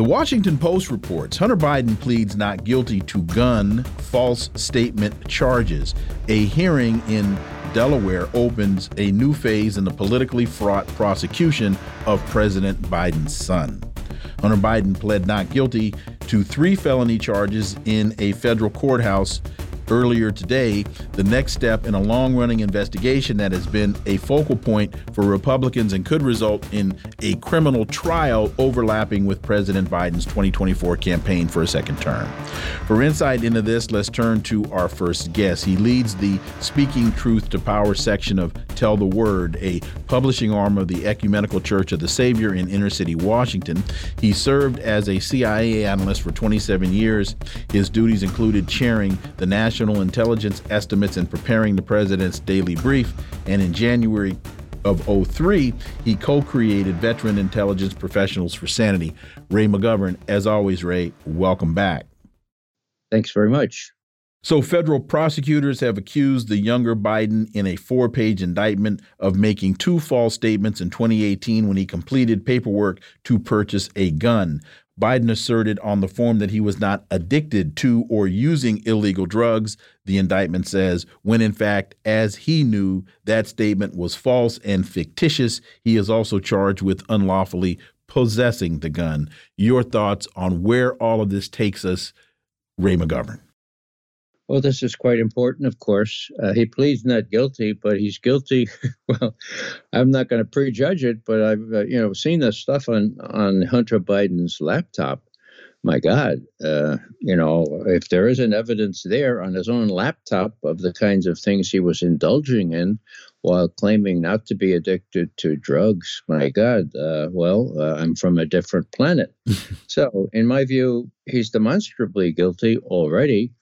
The Washington Post reports Hunter Biden pleads not guilty to gun false statement charges. A hearing in Delaware opens a new phase in the politically fraught prosecution of President Biden's son. Hunter Biden pled not guilty to three felony charges in a federal courthouse earlier today, the next step in a long running investigation that has been a focal point for Republicans and could result in a criminal trial overlapping with President Biden's 2024 campaign for a second term. For insight into this, let's turn to our first guest. He leads the Speaking Truth to Power section of Tell the Word, a publishing arm of the Ecumenical Church of the Savior in inner city Washington. He served as a CIA analyst for 27 years. His duties included chairing the National national intelligence estimates and preparing the president's daily brief. And in January of 03, he co created Veteran Intelligence Professionals for Sanity. Ray McGovern, as always, Ray, welcome back. Thanks very much. So, federal prosecutors have accused the younger Biden in a four page indictment of making two false statements in 2018 when he completed paperwork to purchase a gun. Biden asserted on the form that he was not addicted to or using illegal drugs. The indictment says, when in fact, as he knew, that statement was false and fictitious. He is also charged with unlawfully possessing the gun. Your thoughts on where all of this takes us, Ray McGovern? Well, this is quite important, of course. Uh, he pleads not guilty, but he's guilty. well, I'm not going to prejudge it, but I've uh, you know seen this stuff on on Hunter Biden's laptop. My God, uh, you know, if there isn't evidence there on his own laptop of the kinds of things he was indulging in while claiming not to be addicted to drugs, my God, uh, well, uh, I'm from a different planet. so, in my view, he's demonstrably guilty already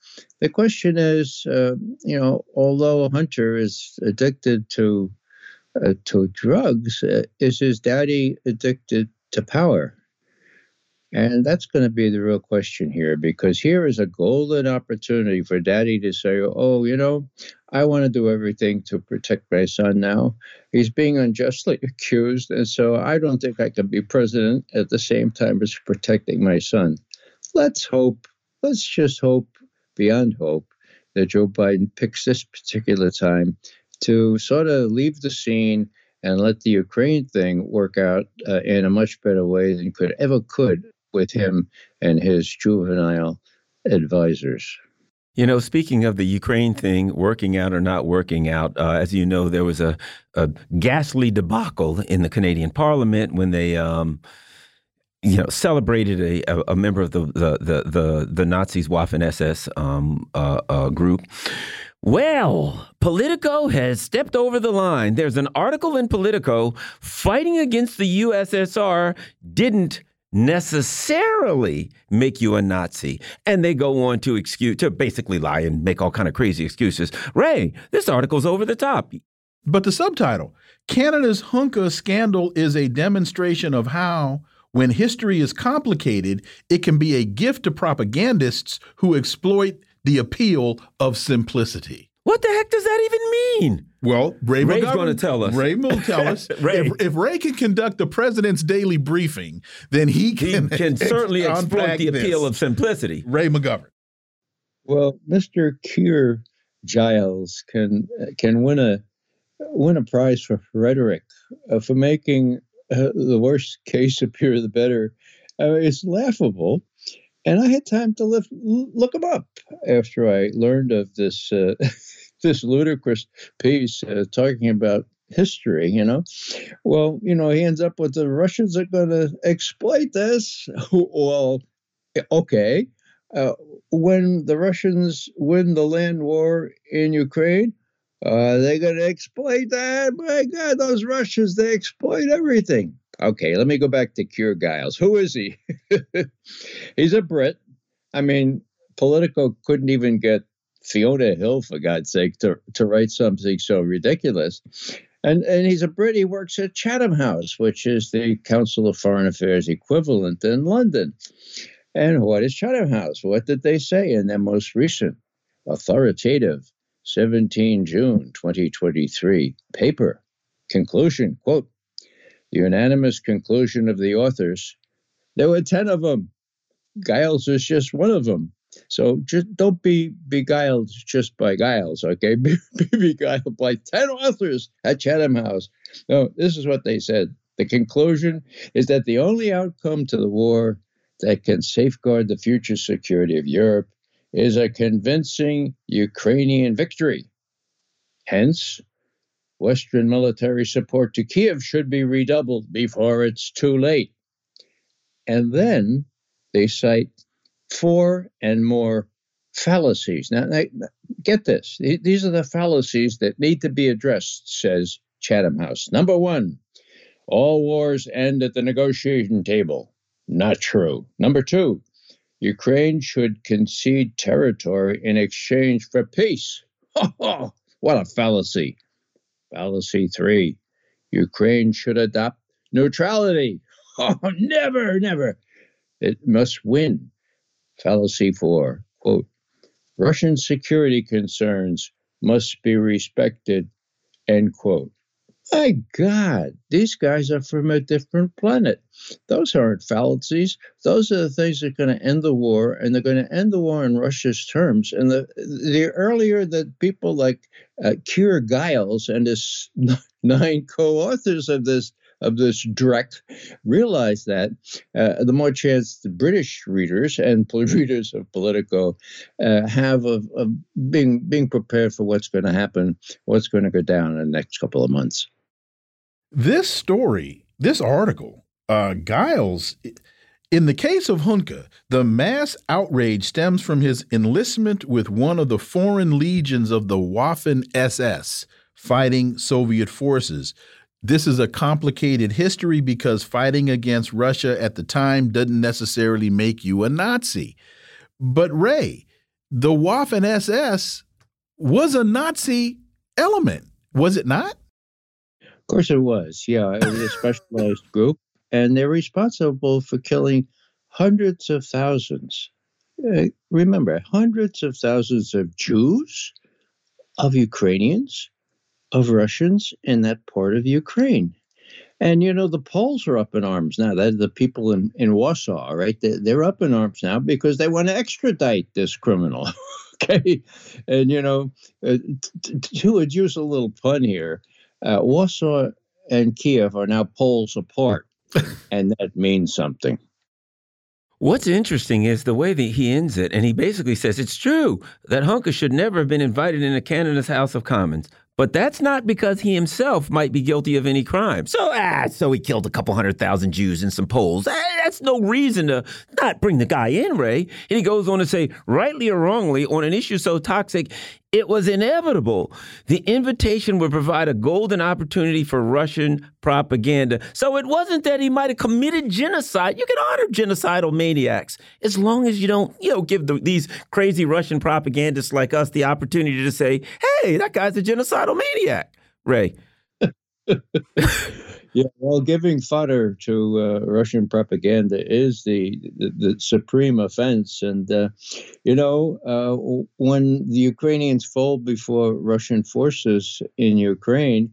the question is, uh, you know, although Hunter is addicted to uh, to drugs, uh, is his daddy addicted to power? And that's going to be the real question here, because here is a golden opportunity for daddy to say, oh, you know, I want to do everything to protect my son now. He's being unjustly accused, and so I don't think I can be president at the same time as protecting my son. Let's hope, let's just hope beyond hope that Joe Biden picks this particular time to sort of leave the scene and let the Ukraine thing work out uh, in a much better way than could ever could with him and his juvenile advisors. You know, speaking of the Ukraine thing working out or not working out, uh, as you know, there was a, a, ghastly debacle in the Canadian Parliament when they um, you know, celebrated a, a, member of the the the the, the Nazis Waffen SS um, uh, uh, group. Well, Politico has stepped over the line. There's an article in Politico fighting against the USSR didn't necessarily make you a Nazi. And they go on to excuse to basically lie and make all kind of crazy excuses. Ray, this article's over the top. But the subtitle, Canada's Hunka scandal is a demonstration of how when history is complicated, it can be a gift to propagandists who exploit the appeal of simplicity. What the heck does that even mean? Well, Ray Ray's going to tell us. Ray will tell us. Ray. If, if, Ray can conduct the president's daily briefing, then he can, he can certainly exploit the appeal this. of simplicity. Ray McGovern. Well, Mr. Keir Giles can can win a win a prize for rhetoric uh, for making the worse case appear, the better. Uh, it's laughable. And I had time to lift, look him up after I learned of this uh, this ludicrous piece uh, talking about history. You know, well, you know, he ends up with the Russians are going to exploit this. well, okay. Uh, when the Russians win the land war in Ukraine, uh, they're going to exploit that. My God, those Russians, they exploit everything. Okay, let me go back to Keir Giles. Who is he? He's a Brit. I mean, Politico couldn't even get Fiona Hill, for God's sake, to, to write something so ridiculous. And, and he's a Brit. He works at Chatham House, which is the Council of Foreign Affairs equivalent in London. And what is Chatham House? What did they say in their most recent authoritative 17 June 2023 paper? Conclusion quote, the unanimous conclusion of the authors. There were 10 of them. Giles is just one of them. So just don't be beguiled just by Giles, okay? Be, be beguiled by 10 authors at Chatham House. No, this is what they said. The conclusion is that the only outcome to the war that can safeguard the future security of Europe is a convincing Ukrainian victory. Hence, Western military support to Kiev should be redoubled before it's too late. And then they cite four and more fallacies. Now, get this these are the fallacies that need to be addressed, says Chatham House. Number one, all wars end at the negotiation table. Not true. Number two, Ukraine should concede territory in exchange for peace. What a fallacy. Fallacy three, Ukraine should adopt neutrality. Oh, never, never. It must win fallacy four, quote, Russian security concerns must be respected, end quote. My God, these guys are from a different planet. Those aren't fallacies. Those are the things that are going to end the war, and they're going to end the war in Russia's terms. And the the earlier that people like uh, Keir Giles and his nine co-authors of this of this direct realize that, uh, the more chance the British readers and readers of Politico uh, have of, of being being prepared for what's going to happen, what's going to go down in the next couple of months. This story, this article, uh, Giles. In the case of Hunka, the mass outrage stems from his enlistment with one of the foreign legions of the Waffen SS, fighting Soviet forces, this is a complicated history because fighting against Russia at the time doesn't necessarily make you a Nazi. But Ray, the Waffen SS was a Nazi element, was it not? Of course it was. Yeah, it was a specialized group, and they're responsible for killing hundreds of thousands. Uh, remember, hundreds of thousands of Jews, of Ukrainians, of Russians in that part of Ukraine. And you know the Poles are up in arms now. That the people in, in Warsaw, right? They, they're up in arms now because they want to extradite this criminal. okay, and you know, uh, t- to use a little pun here, uh, Warsaw and Kiev are now poles apart, and that means something. What's interesting is the way that he ends it, and he basically says it's true that Hunka should never have been invited into Canada's House of Commons. But that's not because he himself might be guilty of any crime. So, ah, so he killed a couple hundred thousand Jews and some Poles. Ah, that's no reason to not bring the guy in, Ray. And he goes on to say, rightly or wrongly, on an issue so toxic, it was inevitable. The invitation would provide a golden opportunity for Russian propaganda. So it wasn't that he might have committed genocide. You can honor genocidal maniacs as long as you don't, you know, give the, these crazy Russian propagandists like us the opportunity to say, "Hey, that guy's a genocidal maniac." Ray. Yeah, well, giving fodder to uh, Russian propaganda is the, the, the supreme offense. And, uh, you know, uh, when the Ukrainians fold before Russian forces in Ukraine,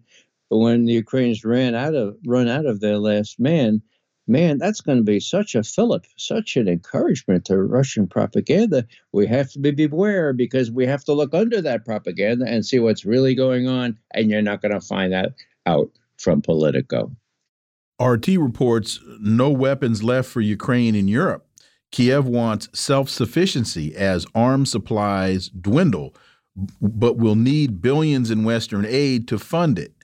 when the Ukrainians ran out of run out of their last man, man, that's going to be such a fillip, such an encouragement to Russian propaganda. We have to be beware because we have to look under that propaganda and see what's really going on, and you're not going to find that out from Politico. RT reports no weapons left for Ukraine in Europe. Kiev wants self sufficiency as arms supplies dwindle, but will need billions in Western aid to fund it.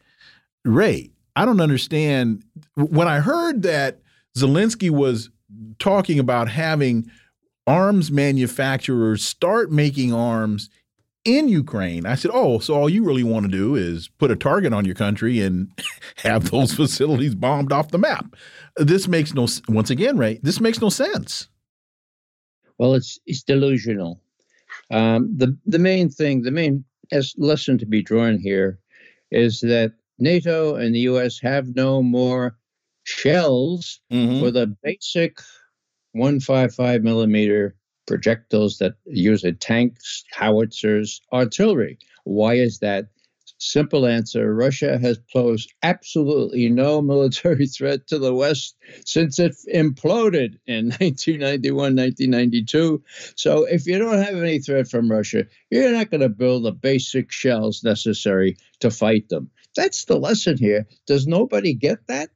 Ray, I don't understand. When I heard that Zelensky was talking about having arms manufacturers start making arms in Ukraine. I said, "Oh, so all you really want to do is put a target on your country and have those facilities bombed off the map." This makes no once again, Ray. This makes no sense. Well, it's it's delusional. Um, the the main thing, the main lesson to be drawn here, is that NATO and the U.S. have no more shells mm -hmm. for the basic 155 millimeter projectiles that use tanks, howitzers, artillery. Why is that? Simple answer Russia has posed absolutely no military threat to the West since it imploded in 1991, 1992. So, if you don't have any threat from Russia, you're not going to build the basic shells necessary to fight them. That's the lesson here. Does nobody get that?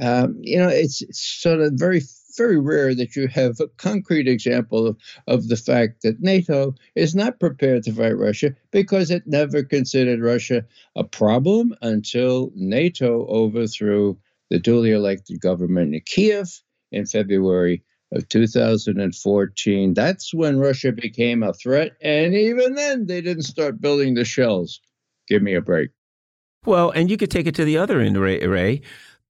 Um, you know, it's, it's sort of very very rare that you have a concrete example of, of the fact that NATO is not prepared to fight Russia because it never considered Russia a problem until NATO overthrew the duly elected government in Kiev in February of 2014. That's when Russia became a threat. And even then, they didn't start building the shells. Give me a break. Well, and you could take it to the other end, Ray.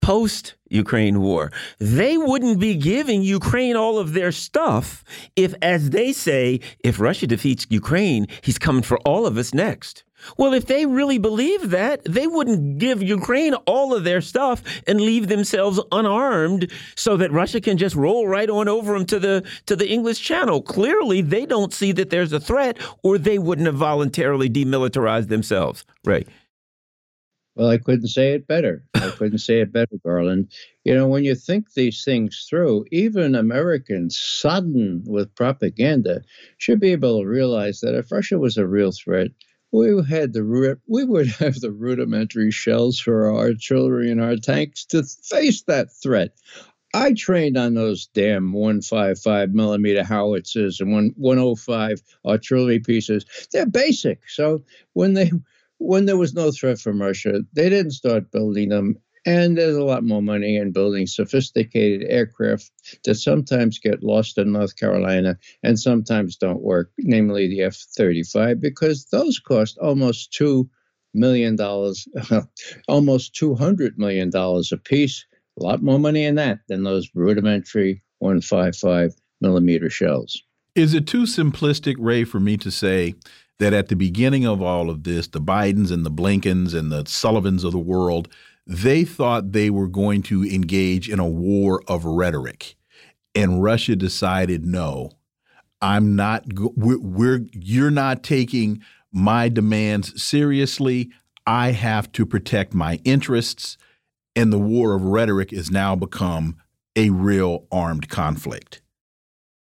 Post Ukraine war. They wouldn't be giving Ukraine all of their stuff if, as they say, if Russia defeats Ukraine, he's coming for all of us next. Well, if they really believe that, they wouldn't give Ukraine all of their stuff and leave themselves unarmed so that Russia can just roll right on over them to the to the English Channel. Clearly, they don't see that there's a threat or they wouldn't have voluntarily demilitarized themselves. Right. Well, I couldn't say it better. I couldn't say it better, Garland. You know, when you think these things through, even Americans sodden with propaganda should be able to realize that if Russia was a real threat, we had the we would have the rudimentary shells for our artillery and our tanks to face that threat. I trained on those damn 155 millimeter howitzers and 105 artillery pieces. They're basic. So when they when there was no threat from Russia, they didn't start building them. And there's a lot more money in building sophisticated aircraft that sometimes get lost in North Carolina and sometimes don't work, namely the F 35, because those cost almost $2 million, almost $200 million a piece. A lot more money in that than those rudimentary 155 millimeter shells. Is it too simplistic, Ray, for me to say that at the beginning of all of this, the Bidens and the Blinkens and the Sullivans of the world, they thought they were going to engage in a war of rhetoric. And Russia decided, no, I'm not, we're, we're you're not taking my demands seriously. I have to protect my interests. And the war of rhetoric has now become a real armed conflict.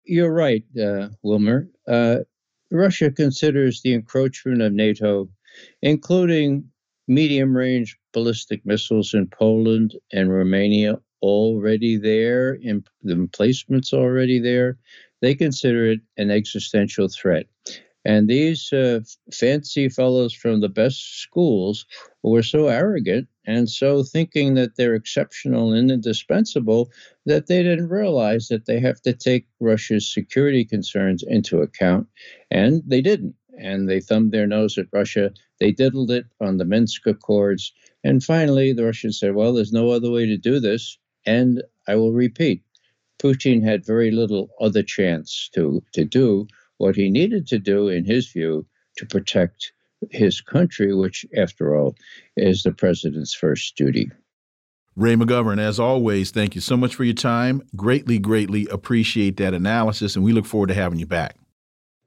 You're right, uh, Wilmer. Uh, Russia considers the encroachment of NATO, including medium range ballistic missiles in Poland and Romania, already there, in, the emplacements already there. They consider it an existential threat. And these uh, fancy fellows from the best schools were so arrogant and so thinking that they're exceptional and indispensable that they didn't realize that they have to take Russia's security concerns into account. And they didn't. And they thumbed their nose at Russia. They diddled it on the Minsk Accords. And finally, the Russians said, well, there's no other way to do this. And I will repeat Putin had very little other chance to, to do what he needed to do, in his view, to protect his country, which, after all, is the president's first duty. Ray McGovern, as always, thank you so much for your time. Greatly, greatly appreciate that analysis, and we look forward to having you back.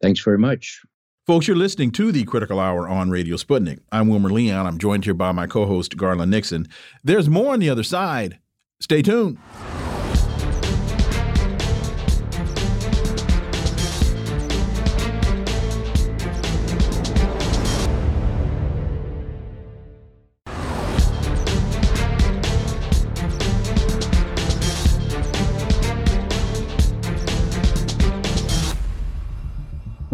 Thanks very much. Folks, you're listening to the Critical Hour on Radio Sputnik. I'm Wilmer Leon. I'm joined here by my co host, Garland Nixon. There's more on the other side. Stay tuned.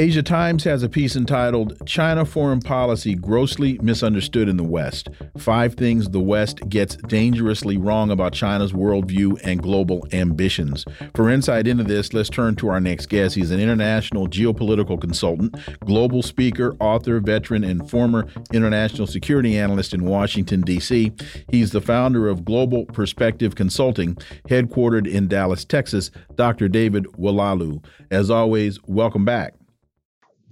Asia Times has a piece entitled China Foreign Policy Grossly Misunderstood in the West Five Things the West Gets Dangerously Wrong About China's Worldview and Global Ambitions. For insight into this, let's turn to our next guest. He's an international geopolitical consultant, global speaker, author, veteran, and former international security analyst in Washington, D.C. He's the founder of Global Perspective Consulting, headquartered in Dallas, Texas. Dr. David Oualaalou. As always, welcome back.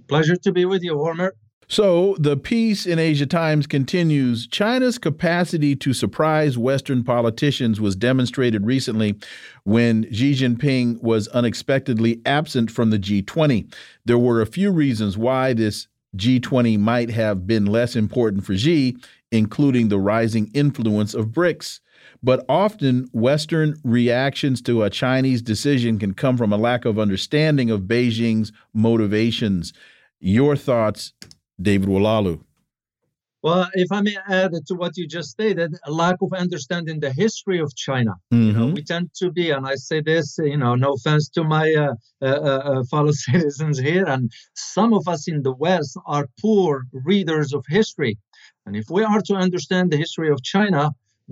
Pleasure to be with you, Wilmer. So, the piece in Asia Times continues China's capacity to surprise Western politicians was demonstrated recently when Xi Jinping was unexpectedly absent from the G20. There were a few reasons why this G20 might have been less important for Xi, including the rising influence of BRICS. But often, Western reactions to a Chinese decision can come from a lack of understanding of Beijing's motivations. Your thoughts, David Oualaalou. Well, if I may add to what you just stated, a lack of understanding the history of China. Mm -hmm. You know, we tend to be, and I say this, you know, no offense to my uh, uh, uh, fellow citizens here, and some of us in the West are poor readers of history. And if we are to understand the history of China,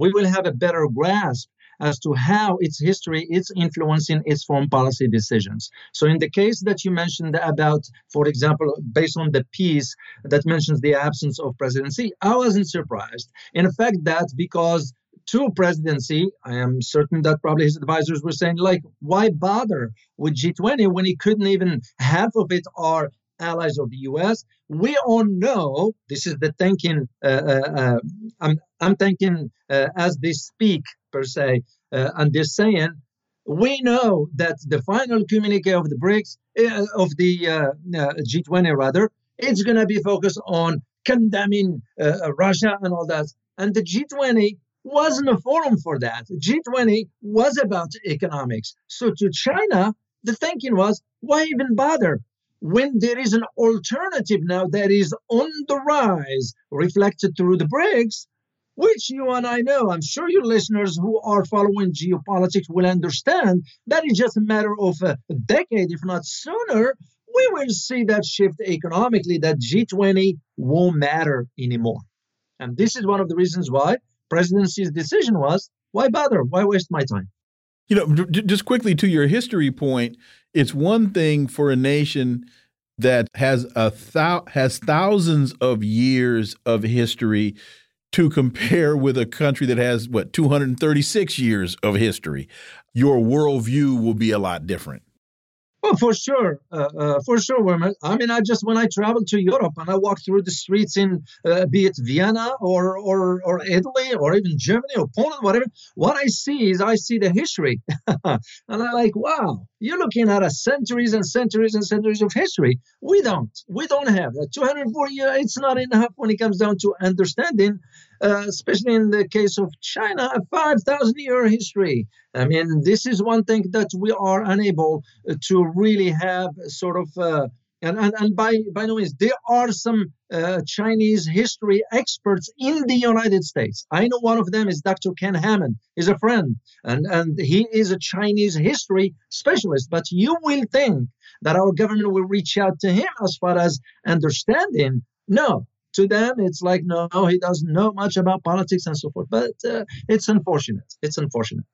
we will have a better grasp as to how its history is influencing its foreign policy decisions. So, in the case that you mentioned about, for example, based on the piece that mentions the absence of President Xi, I wasn't surprised. In fact, that because to President Xi, I am certain that probably his advisors were saying, like, why bother with G20 when he couldn't even half of it are allies of the U.S. We all know this is the thinking. Uh, uh, uh I'm I'm thinking uh, as they speak per se, uh, and they're saying we know that the final communique of the BRICS uh, of the G20 rather, it's going to be focused on condemning Russia and all that, and the G20 wasn't a forum for that. G20 was about economics. So to China, the thinking was, why even bother? when there is an alternative now that is on the rise, reflected through the BRICS, which you and I know, I'm sure your listeners who are following geopolitics will understand that it's just a matter of a decade, if not sooner, we will see that shift economically, that G20 won't matter anymore. And this is one of the reasons why President Xi's decision was why bother? Why waste my time? You know, just quickly to your history point, it's one thing for a nation that has a thou has thousands of years of history to compare with a country that has what 236 years of history. Your worldview will be a lot different. Well, for sure, uh, uh, for sure, Wilmer. I mean, I just when I travel to Europe and I walk through the streets in, uh, be it Vienna or or or Italy or even Germany or Poland, whatever. What I see is I see the history, and I'm like, wow, you're looking at a centuries and centuries and centuries of history. We don't, we don't have that. 240 years. It's not enough when it comes down to understanding uh, especially in the case of China, a 5,000 year history. I mean, this is one thing that we are unable to really have sort of. Uh, and, and, and by, by no means, there are some uh, Chinese history experts in the United States. I know one of them is Dr. Ken Hammond. He's a friend, and, and he is a Chinese history specialist. But you will think that our government will reach out to him as far as understanding. No, to them, it's like, no, he doesn't know much about politics and so forth. But uh, it's unfortunate. It's unfortunate.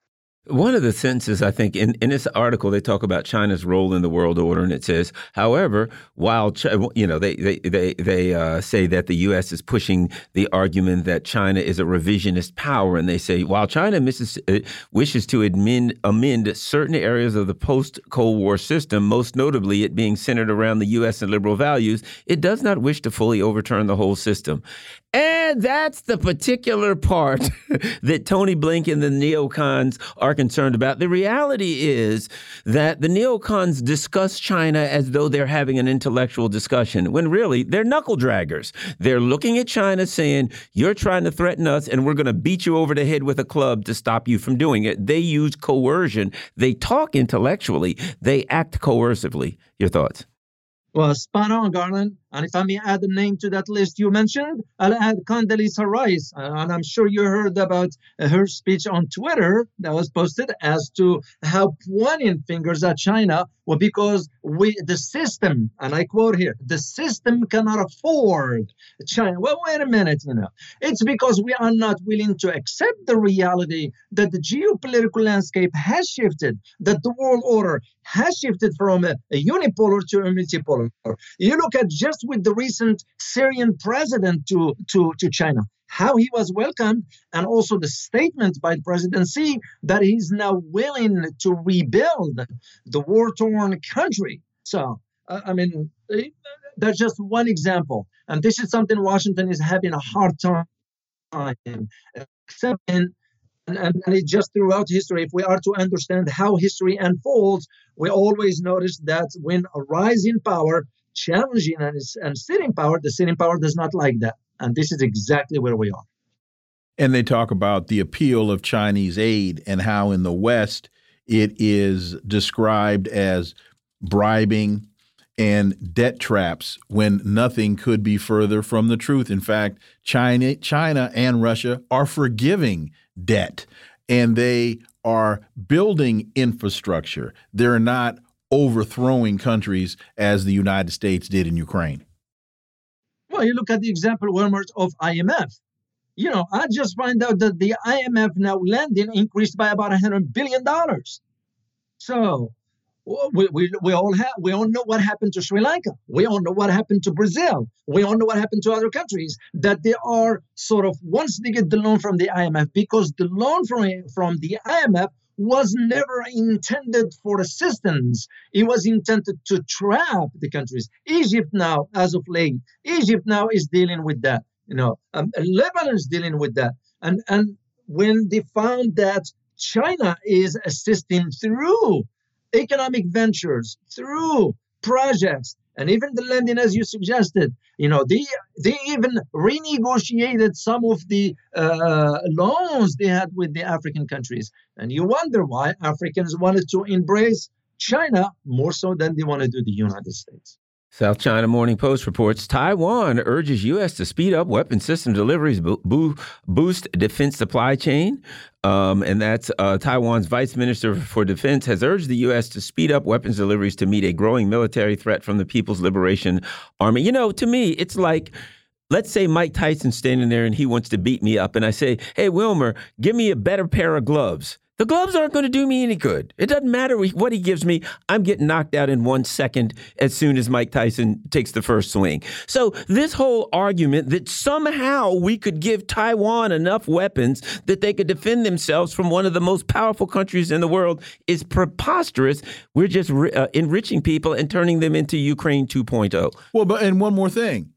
One of the sentences, I think, in, in this article, they talk about China's role in the world order, and it says, however, while you know they they they, they uh, say that the U.S. is pushing the argument that China is a revisionist power, and they say while China misses, uh, wishes to amend amend certain areas of the post Cold War system, most notably it being centered around the U.S. and liberal values, it does not wish to fully overturn the whole system. And that's the particular part that Tony Blinken and the neocons are concerned about. The reality is that the neocons discuss China as though they're having an intellectual discussion, when really they're knuckle draggers. They're looking at China saying, You're trying to threaten us, and we're going to beat you over the head with a club to stop you from doing it. They use coercion. They talk intellectually, they act coercively. Your thoughts? Well, spot on, Garland. And if I may add a name to that list you mentioned, I'll add Condoleezza Rice. Uh, and I'm sure you heard about uh, her speech on Twitter that was posted as to how pointing fingers at China well, because we the system, and I quote here, the system cannot afford China. Well, wait a minute, you know. It's because we are not willing to accept the reality that the geopolitical landscape has shifted, that the world order has shifted from a, a unipolar to a multipolar. You look at just with the recent Syrian president to, to, to China how he was welcomed, and also the statement by the presidency that he's now willing to rebuild the war torn country. So, uh, I mean, eh, that's just one example. And this is something Washington is having a hard time accepting. And, and, it's just throughout history, if we are to understand how history unfolds, we always notice that when a rise in power, challenging and, and sitting power, the sitting power does not like that. And this is exactly where we are. And they talk about the appeal of Chinese aid and how in the West it is described as bribing and debt traps when nothing could be further from the truth. In fact, China, China and Russia are forgiving debt and they are building infrastructure. They're not overthrowing countries as the United States did in Ukraine. Well, you look at the example, Wilmert, of IMF. You know, I just find out that the IMF now lending increased by about $100 billion. So we, we, we all have we all know what happened to Sri Lanka. We all know what happened to Brazil. We all know what happened to other countries. That they are sort of once they get the loan from the IMF, because the loan from from the IMF was never intended for assistance. It was intended to trap the countries. Egypt now, as of late, Egypt now is dealing with that. You know, um, Lebanon is dealing with that. And and when they found that China is assisting through economic ventures, through projects, and even the lending, as you suggested, you know, they they even renegotiated some of the uh, loans they had with the African countries, and you wonder why Africans wanted to embrace China more so than they want to do the United States. South China Morning Post reports Taiwan urges U.S. to speed up weapon system deliveries, bo boost defense supply chain. Um, and that's uh, Taiwan's Vice Minister for Defense has urged the U.S. to speed up weapons deliveries to meet a growing military threat from the People's Liberation Army. You know, to me, it's like let's say Mike Tyson's standing there and he wants to beat me up, and I say, "Hey, Wilmer, give me a better pair of gloves." The gloves aren't going to do me any good. It doesn't matter what he gives me. I'm getting knocked out in one second as soon as Mike Tyson takes the first swing. So, this whole argument that somehow we could give Taiwan enough weapons that they could defend themselves from one of the most powerful countries in the world is preposterous. We're just uh, enriching people and turning them into Ukraine 2.0. Well, but and one more thing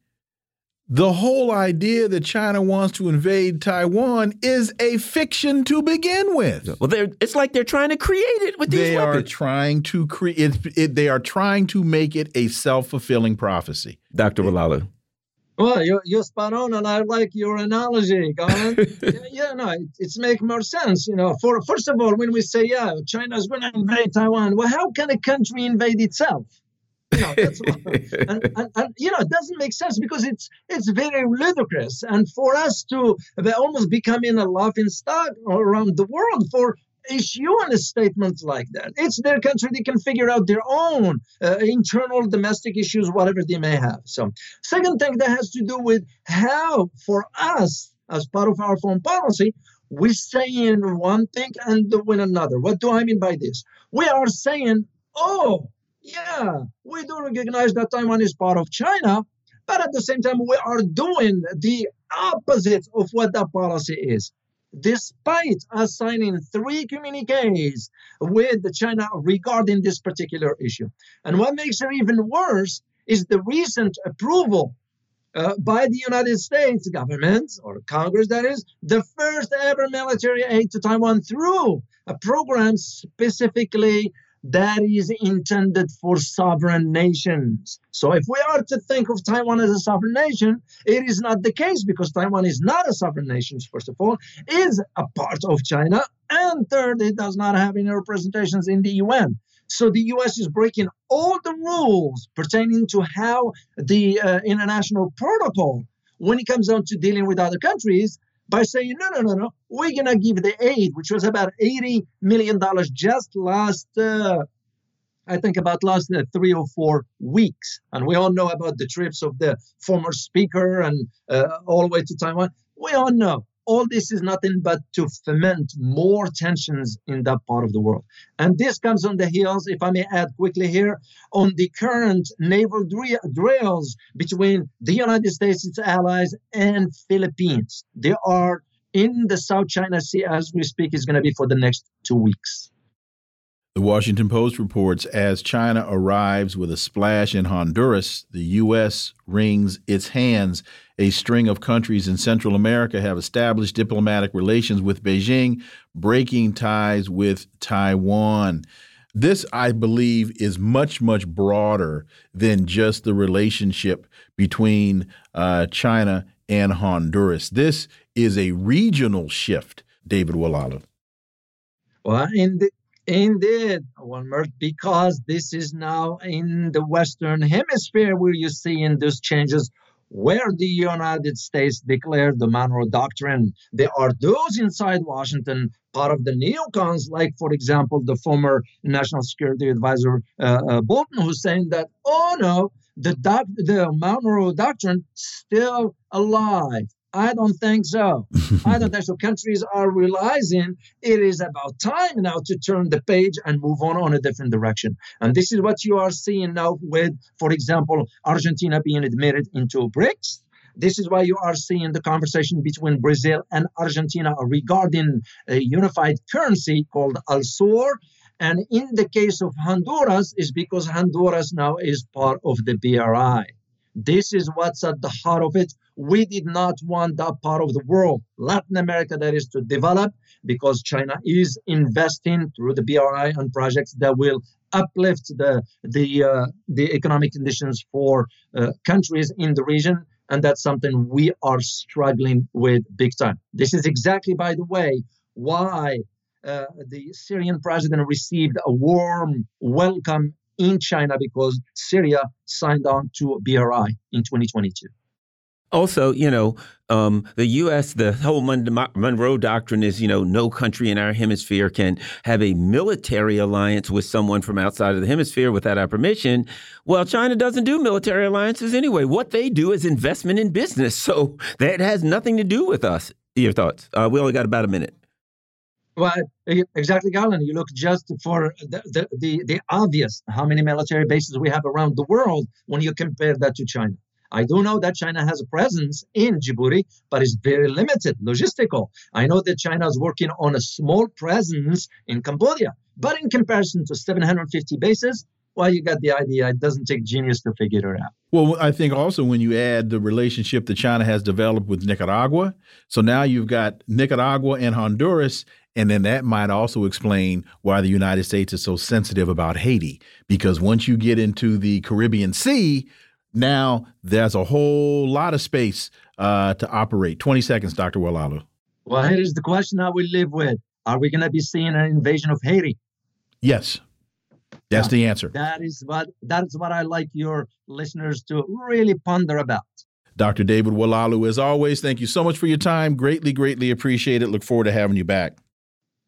the whole idea that China wants to invade Taiwan is a fiction to begin with. Well, it's like they're trying to create it with these they weapons. are trying to create it, it, They are trying to make it a self fulfilling prophecy. Dr. Oualaalou. Well, you're, you're spot on, and I like your analogy, Colin. yeah, no, it, it's making more sense. You know, for first of all, when we say, yeah, China's going to invade Taiwan, well, how can a country invade itself? You know, and, and, and, you know, it doesn't make sense because it's it's very ludicrous. And for us to almost becoming a laughing stock around the world for issuing a statement like that, it's their country. They can figure out their own uh, internal domestic issues, whatever they may have. So, second thing that has to do with how, for us, as part of our foreign policy, we're saying one thing and doing another. What do I mean by this? We are saying, oh, yeah, we do recognize that Taiwan is part of China, but at the same time, we are doing the opposite of what that policy is. Despite us signing three communiques with China regarding this particular issue. And what makes it even worse is the recent approval uh, by the United States government or Congress, that is, the first ever military aid to Taiwan through a program specifically that is intended for sovereign nations. So if we are to think of Taiwan as a sovereign nation, it is not the case because Taiwan is not a sovereign nation, first of all, is a part of China, and third, it does not have any representations in the UN. So the US is breaking all the rules pertaining to how the uh, international protocol, when it comes down to dealing with other countries, by saying, no, no, no, no, we're going to give the aid, which was about $80 million just last, uh, I think, about last uh, three or four weeks. And we all know about the trips of the former speaker and uh, all the way to Taiwan. We all know all this is nothing but to foment more tensions in that part of the world. And this comes on the heels, if I may add quickly here, on the current naval drills between the United States, its allies, and Philippines. They are in the South China Sea as we speak, is going to be for the next two weeks. Washington Post reports as China arrives with a splash in Honduras, the U.S. wrings its hands. A string of countries in Central America have established diplomatic relations with Beijing, breaking ties with Taiwan. This, I believe, is much, much broader than just the relationship between uh, China and Honduras. This is a regional shift, David Oualaalou. Well, in Indeed, because this is now in the Western Hemisphere where you see in these changes where the United States declared the Monroe Doctrine. There are those inside Washington, part of the neocons, like, for example, the former National Security Advisor uh, uh, Bolton, who's saying that, oh no, the, doc- the Monroe Doctrine still alive. I don't think so. I don't think so. Countries are realizing it is about time now to turn the page and move on on a different direction. And this is what you are seeing now with, for example, Argentina being admitted into BRICS. This is why you are seeing the conversation between Brazil and Argentina regarding a unified currency called ALSUR. And in the case of Honduras, is because Honduras now is part of the BRI. This is what's at the heart of it. We did not want that part of the world, Latin America, that is to develop because China is investing through the BRI on projects that will uplift the the uh, the economic conditions for uh, countries in the region and that's something we are struggling with big time this is exactly by the way why uh, the syrian president received a warm welcome in China because Syria signed on to BRI in 2022. Also, you know, um, the U.S., the whole Monroe Doctrine is, you know, no country in our hemisphere can have a military alliance with someone from outside of the hemisphere without our permission. Well, China doesn't do military alliances anyway. What they do is investment in business. So that has nothing to do with us. Your thoughts? Uh, we only got about a minute. Well, exactly, Garland. You look just for the, the, the, the, obvious how many military bases we have around the world when you compare that to China. I do know that China has a presence in Djibouti, but it's very limited, logistical. I know that China is working on a small presence in Cambodia, but in comparison to 750 bases, well, you got the idea. It doesn't take genius to figure it out. Well, I think also when you add the relationship that China has developed with Nicaragua, so now you've got Nicaragua and Honduras, and then that might also explain why the United States is so sensitive about Haiti. Because once you get into the Caribbean Sea, now there's a whole lot of space uh, to operate. 20 seconds, Dr. Oualaalou. Well, here's the question that we live with Are we going to be seeing an invasion of Haiti? Yes. That's yeah, the answer. That is what that is what I like your listeners to really ponder about. Dr. David Oualaalou, as always, thank you so much for your time. Greatly, greatly appreciate it. Look forward to having you back.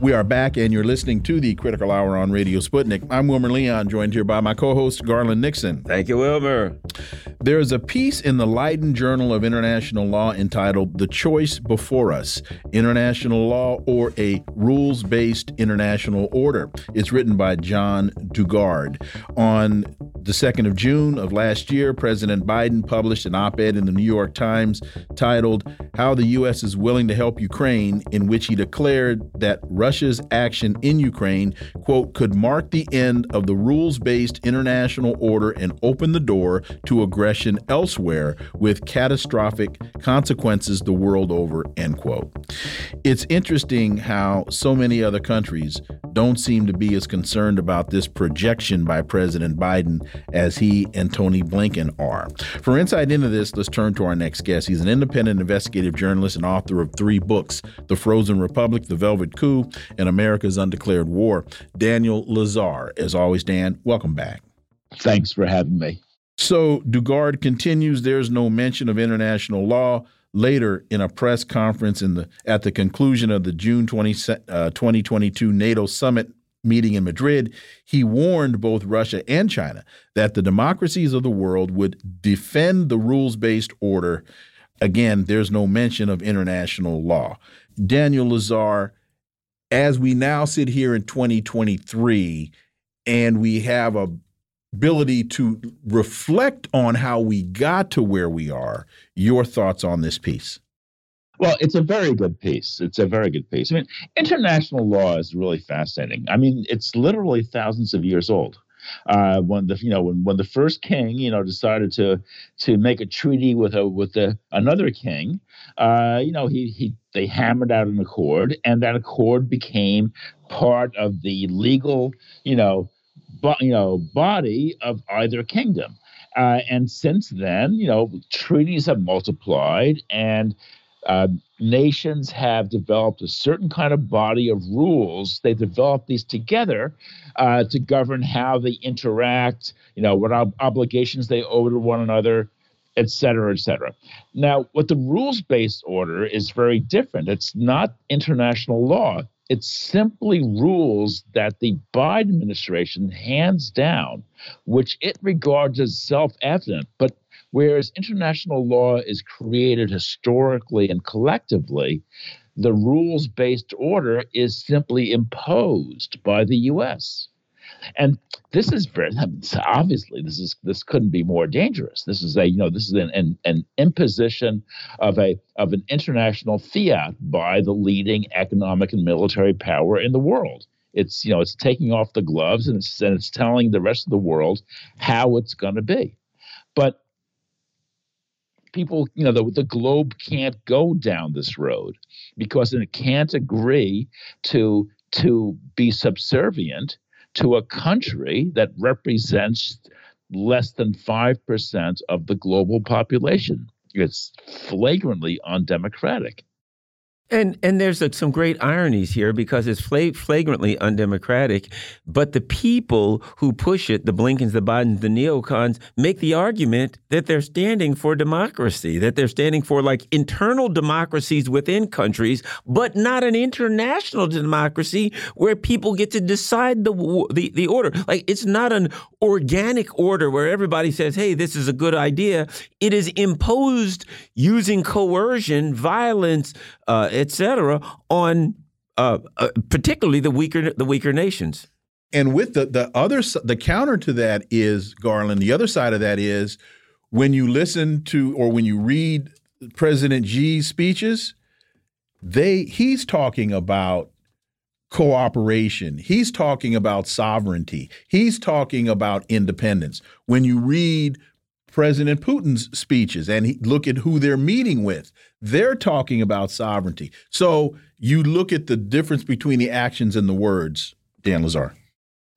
We are back, and you're listening to the Critical Hour on Radio Sputnik. I'm Wilmer Leon, joined here by my co host, Garland Nixon. Thank you, Wilmer. There is a piece in the Leiden Journal of International Law entitled The Choice Before Us International Law or a Rules Based International Order. It's written by John Dugard. On the 2nd of June of last year, President Biden published an op ed in the New York Times titled, How the U.S. is Willing to Help Ukraine, in which he declared that Russia Russia's action in Ukraine, quote, could mark the end of the rules based international order and open the door to aggression elsewhere with catastrophic consequences the world over, end quote. It's interesting how so many other countries don't seem to be as concerned about this projection by President Biden as he and Tony Blinken are. For insight into this, let's turn to our next guest. He's an independent investigative journalist and author of three books The Frozen Republic, The Velvet Coup, and America's Undeclared War. Daniel Lazare, As always, Dan, welcome back. Thanks for having me. So Dugard continues there's no mention of international law. Later, in a press conference in the at the conclusion of the June 20, uh, 2022 NATO summit meeting in Madrid, he warned both Russia and China that the democracies of the world would defend the rules based order. Again, there's no mention of international law. Daniel Lazare, as we now sit here in 2023 and we have a ability to reflect on how we got to where we are, your thoughts on this piece? Well, it's a very good piece. It's a very good piece. I mean, international law is really fascinating. I mean, it's literally thousands of years old. Uh, when the you know when, when the first king you know decided to to make a treaty with a with a, another king, uh, you know he he they hammered out an accord, and that accord became part of the legal you know you know body of either kingdom. Uh, and since then, you know, treaties have multiplied, and uh, nations have developed a certain kind of body of rules. They develop these together uh, to govern how they interact, you know, what ob- obligations they owe to one another, et cetera, et cetera. Now, what the rules based order is very different. It's not international law, it's simply rules that the Biden administration hands down, which it regards as self evident, but Whereas international law is created historically and collectively, the rules based order is simply imposed by the US. And this is very obviously this is this couldn't be more dangerous. This is a you know this is an, an, an imposition of a of an international fiat by the leading economic and military power in the world. It's you know it's taking off the gloves and it's and it's telling the rest of the world how it's going to be. But people, you know, the, the globe can't go down this road because it can't agree to to be subservient to a country that represents less than 5% of the global population. It's flagrantly undemocratic. And and there's a, some great ironies here because it's flagrantly undemocratic, but the people who push it, the Blinkens, the Bidens, the neocons, make the argument that they're standing for democracy, that they're standing for like internal democracies within countries, but not an international democracy where people get to decide the the, the order. Like it's not an organic order where everybody says, "Hey, this is a good idea." It is imposed using coercion, violence. Uh, etc., on uh, uh, particularly the weaker the weaker nations. And with the the other the counter to that is Garland. The other side of that is when you listen to or when you read President Xi's speeches, they he's talking about cooperation. He's talking about sovereignty. He's talking about independence. When you read President Putin's speeches and he, look at who they're meeting with. They're talking about sovereignty. So you look at the difference between the actions and the words, Dan Lazare.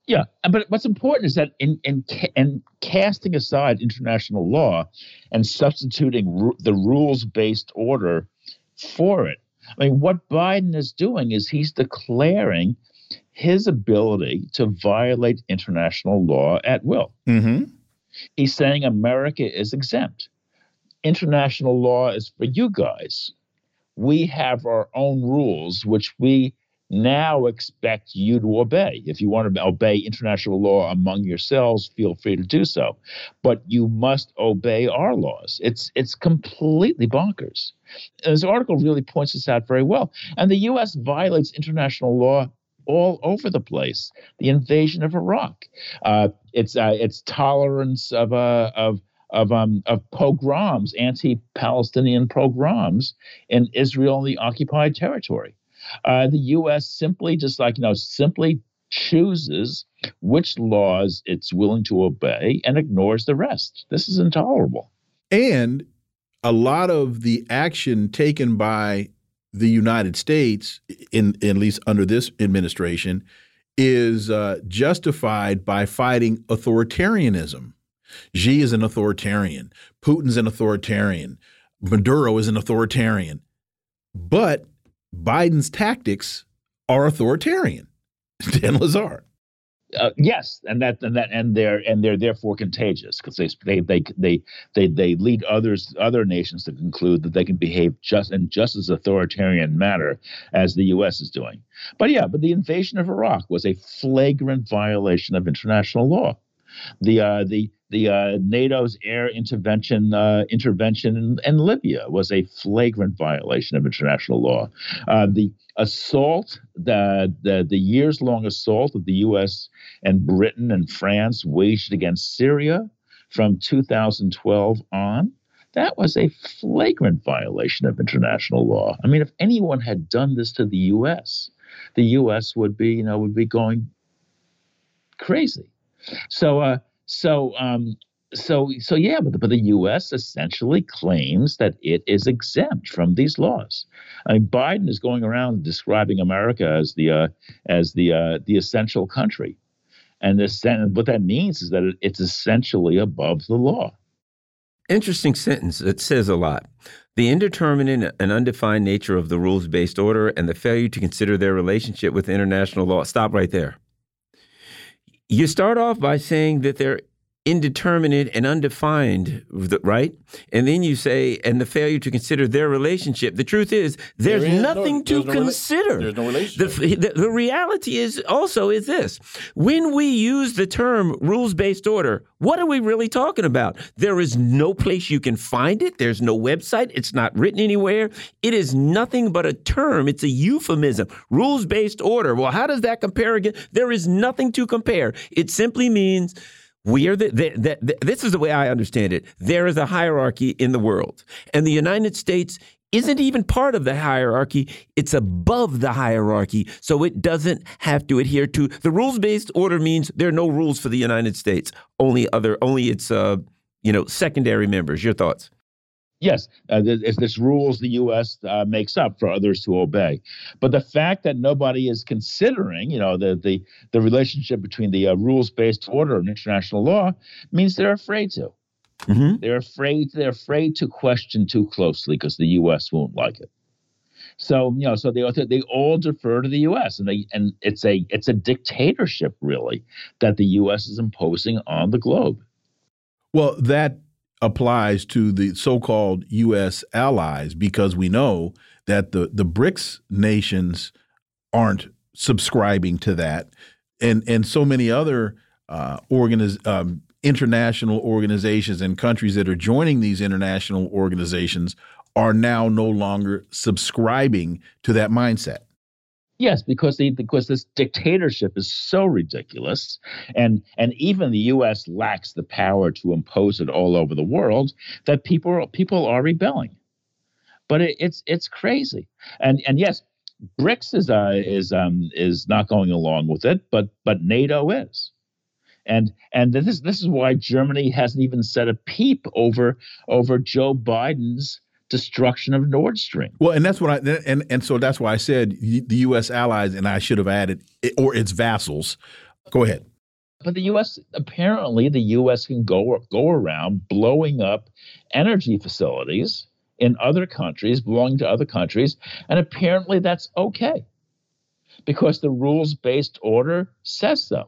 Yeah, but what's important is that in in, in casting aside international law and substituting the rules-based order for it, I mean, what Biden is doing is he's declaring his ability to violate international law at will. Mm -hmm. He's saying America is exempt. International law is for you guys. We have our own rules, which we now expect you to obey. If you want to obey international law among yourselves, feel free to do so. But you must obey our laws. It's it's completely bonkers. And This article really points this out very well. And the US violates international law all over the place. The invasion of Iraq, uh, its uh, its tolerance of uh, of of um, of pogroms, anti-Palestinian pogroms in Israel and the occupied territory. Uh, the U.S. simply, just like you know, simply chooses which laws it's willing to obey and ignores the rest. This is intolerable. And a lot of the action taken by the United States, in, in at least under this administration, is uh, justified by fighting authoritarianism. Xi is an authoritarian. Putin's an authoritarian. Maduro is an authoritarian. But Biden's tactics are authoritarian. Dan Lazare. Uh, yes, and that and that and they're and they're therefore contagious because they, they they they they they lead others other nations to conclude that they can behave just in just as authoritarian manner as the U.S. is doing. But yeah, but the invasion of Iraq was a flagrant violation of international law. The uh, the the uh, NATO's air intervention uh, intervention in, in, Libya was a flagrant violation of international law. Uh, the assault, the, the, the years long assault that the U.S. and Britain and France waged against Syria from 2012 on, that was a flagrant violation of international law. I mean, if anyone had done this to the U.S., the U.S. would be, you know, would be going crazy. So, uh, so, um, so, so yeah, but the, but the U.S. essentially claims that it is exempt from these laws. I mean, Biden is going around describing America as the uh, as the uh, the essential country, and this what that means is that it's essentially above the law. Interesting sentence. It says a lot. The indeterminate and undefined nature of the rules based order and the failure to consider their relationship with international law. Stop right there. You start off by saying that they're indeterminate and undefined, right? And then you say, and the failure to consider their relationship. The truth is, there's there nothing no, to there's consider. No there's no relationship. The, the, the, reality is also is this: when we use the term rules-based order, what are we really talking about? There is no place you can find it. There's no website. It's not written anywhere. It is nothing but a term. It's a euphemism. Rules-based order. Well, how does that compare again? There is nothing to compare. It simply means we are the, the, the, this is the way I understand it. There is a hierarchy in the world, and the United States isn't even part of the hierarchy. It's above the hierarchy, so it doesn't have to adhere to the rules-based order. Means there are no rules for the United States. Only other, only its uh, you know secondary members. Your thoughts? Yes, uh, it's this rules the U.S. Uh, makes up for others to obey. But the fact that nobody is considering, you know, the the the relationship between the uh, rules-based order and international law means they're afraid to. Mm-hmm. They're afraid. They're afraid to question too closely because the U.S. won't like it. So you know, so they they all defer to the U.S. and they and it's a it's a dictatorship really that the U.S. is imposing on the globe. Well, that applies to the so-called U.S. allies because we know that the the BRICS nations aren't subscribing to that, and and so many other uh, organiz um, international organizations and countries that are joining these international organizations are now no longer subscribing to that mindset. Yes, because the because this dictatorship is so ridiculous, and and even the U.S. lacks the power to impose it all over the world that people people are rebelling. But it, it's it's crazy, and and yes, BRICS is uh, is um is not going along with it, but but NATO is. And and this this is why Germany hasn't even said a peep over over Joe Biden's destruction of Nord Stream. Well, and that's what I and and so that's why I said the U.S. allies, and I should have added or its vassals. Go ahead. But the U.S. apparently the U.S. can go go around blowing up energy facilities in other countries belonging to other countries, and apparently that's okay because the rules based order says so.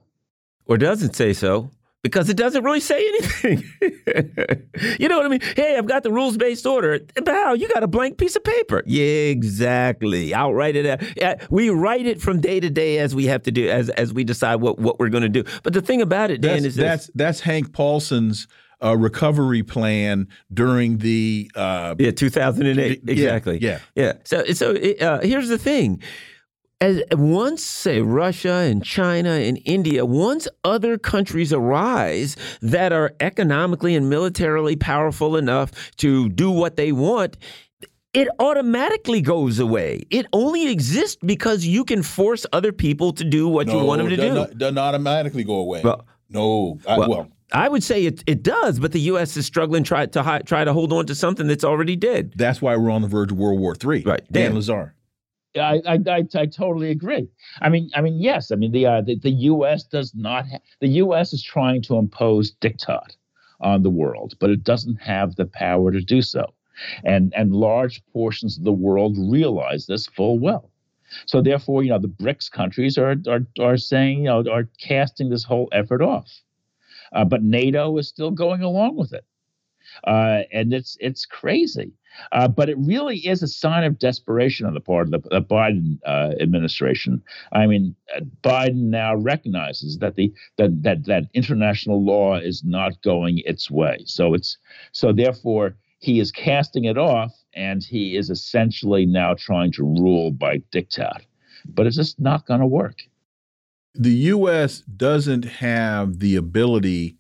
Or doesn't say so because it doesn't really say anything. you know what I mean? Hey, I've got the rules based order. How you got a blank piece of paper? Yeah, exactly. I'll write it. Out. We write it from day to day as we have to do as as we decide what what we're going to do. But the thing about it, Dan, that's, is that's that's Hank Paulson's uh, recovery plan during the uh, yeah 2008 exactly yeah yeah, yeah. so so uh, here's the thing as once say Russia and China and India, once other countries arise that are economically and militarily powerful enough to do what they want, it automatically goes away. It only exists because you can force other people to do what no, you want them to do. Doesn't automatically go away. Well, no, I, well, well, I would say it, it does, but the U.S. is struggling try to try to hold on to something that's already dead. That's why we're on the verge of World War III. Right, Dan, Dan Lazare. I, I, I, I, totally agree. I mean, I mean, yes. I mean, the uh, the, the U.S. does not. Ha- the U.S. is trying to impose diktat on the world, but it doesn't have the power to do so, and and large portions of the world realize this full well. So therefore, you know, the BRICS countries are are are saying, you know, are casting this whole effort off, uh, but NATO is still going along with it, uh, and it's it's crazy. Uh, but it really is a sign of desperation on the part of the, the Biden uh, administration. I mean, uh, Biden now recognizes that the that, that that international law is not going its way. So it's so therefore he is casting it off, and he is essentially now trying to rule by diktat. But it's just not going to work. The U.S. doesn't have the ability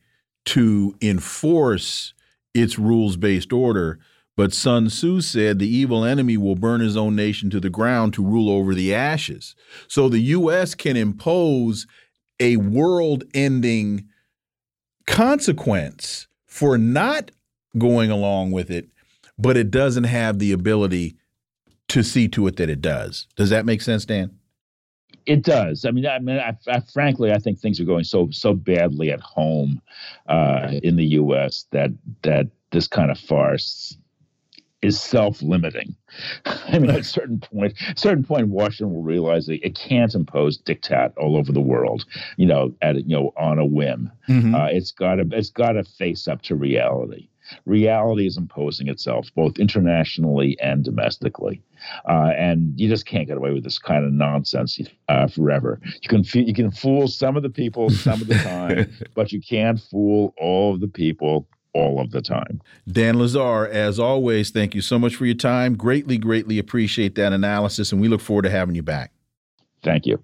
to enforce its rules based order but Sun Tzu said the evil enemy will burn his own nation to the ground to rule over the ashes. So the U.S. can impose a world ending consequence for not going along with it, but it doesn't have the ability to see to it that it does. Does that make sense, Dan? It does. I mean, I mean, I, I, frankly, I think things are going so so badly at home uh, in the U.S. that that this kind of farce is self-limiting. I mean, at a certain point, certain point, Washington will realize that it can't impose diktat all over the world. You know, at you know on a whim. Mm-hmm. Uh, it's got to it's got to face up to reality. Reality is imposing itself both internationally and domestically, uh, and you just can't get away with this kind of nonsense uh, forever. You can you can fool some of the people some of the time, but you can't fool all of the people all of the time. Dan Lazare, as always, thank you so much for your time. Greatly, greatly appreciate that analysis, and we look forward to having you back. Thank you.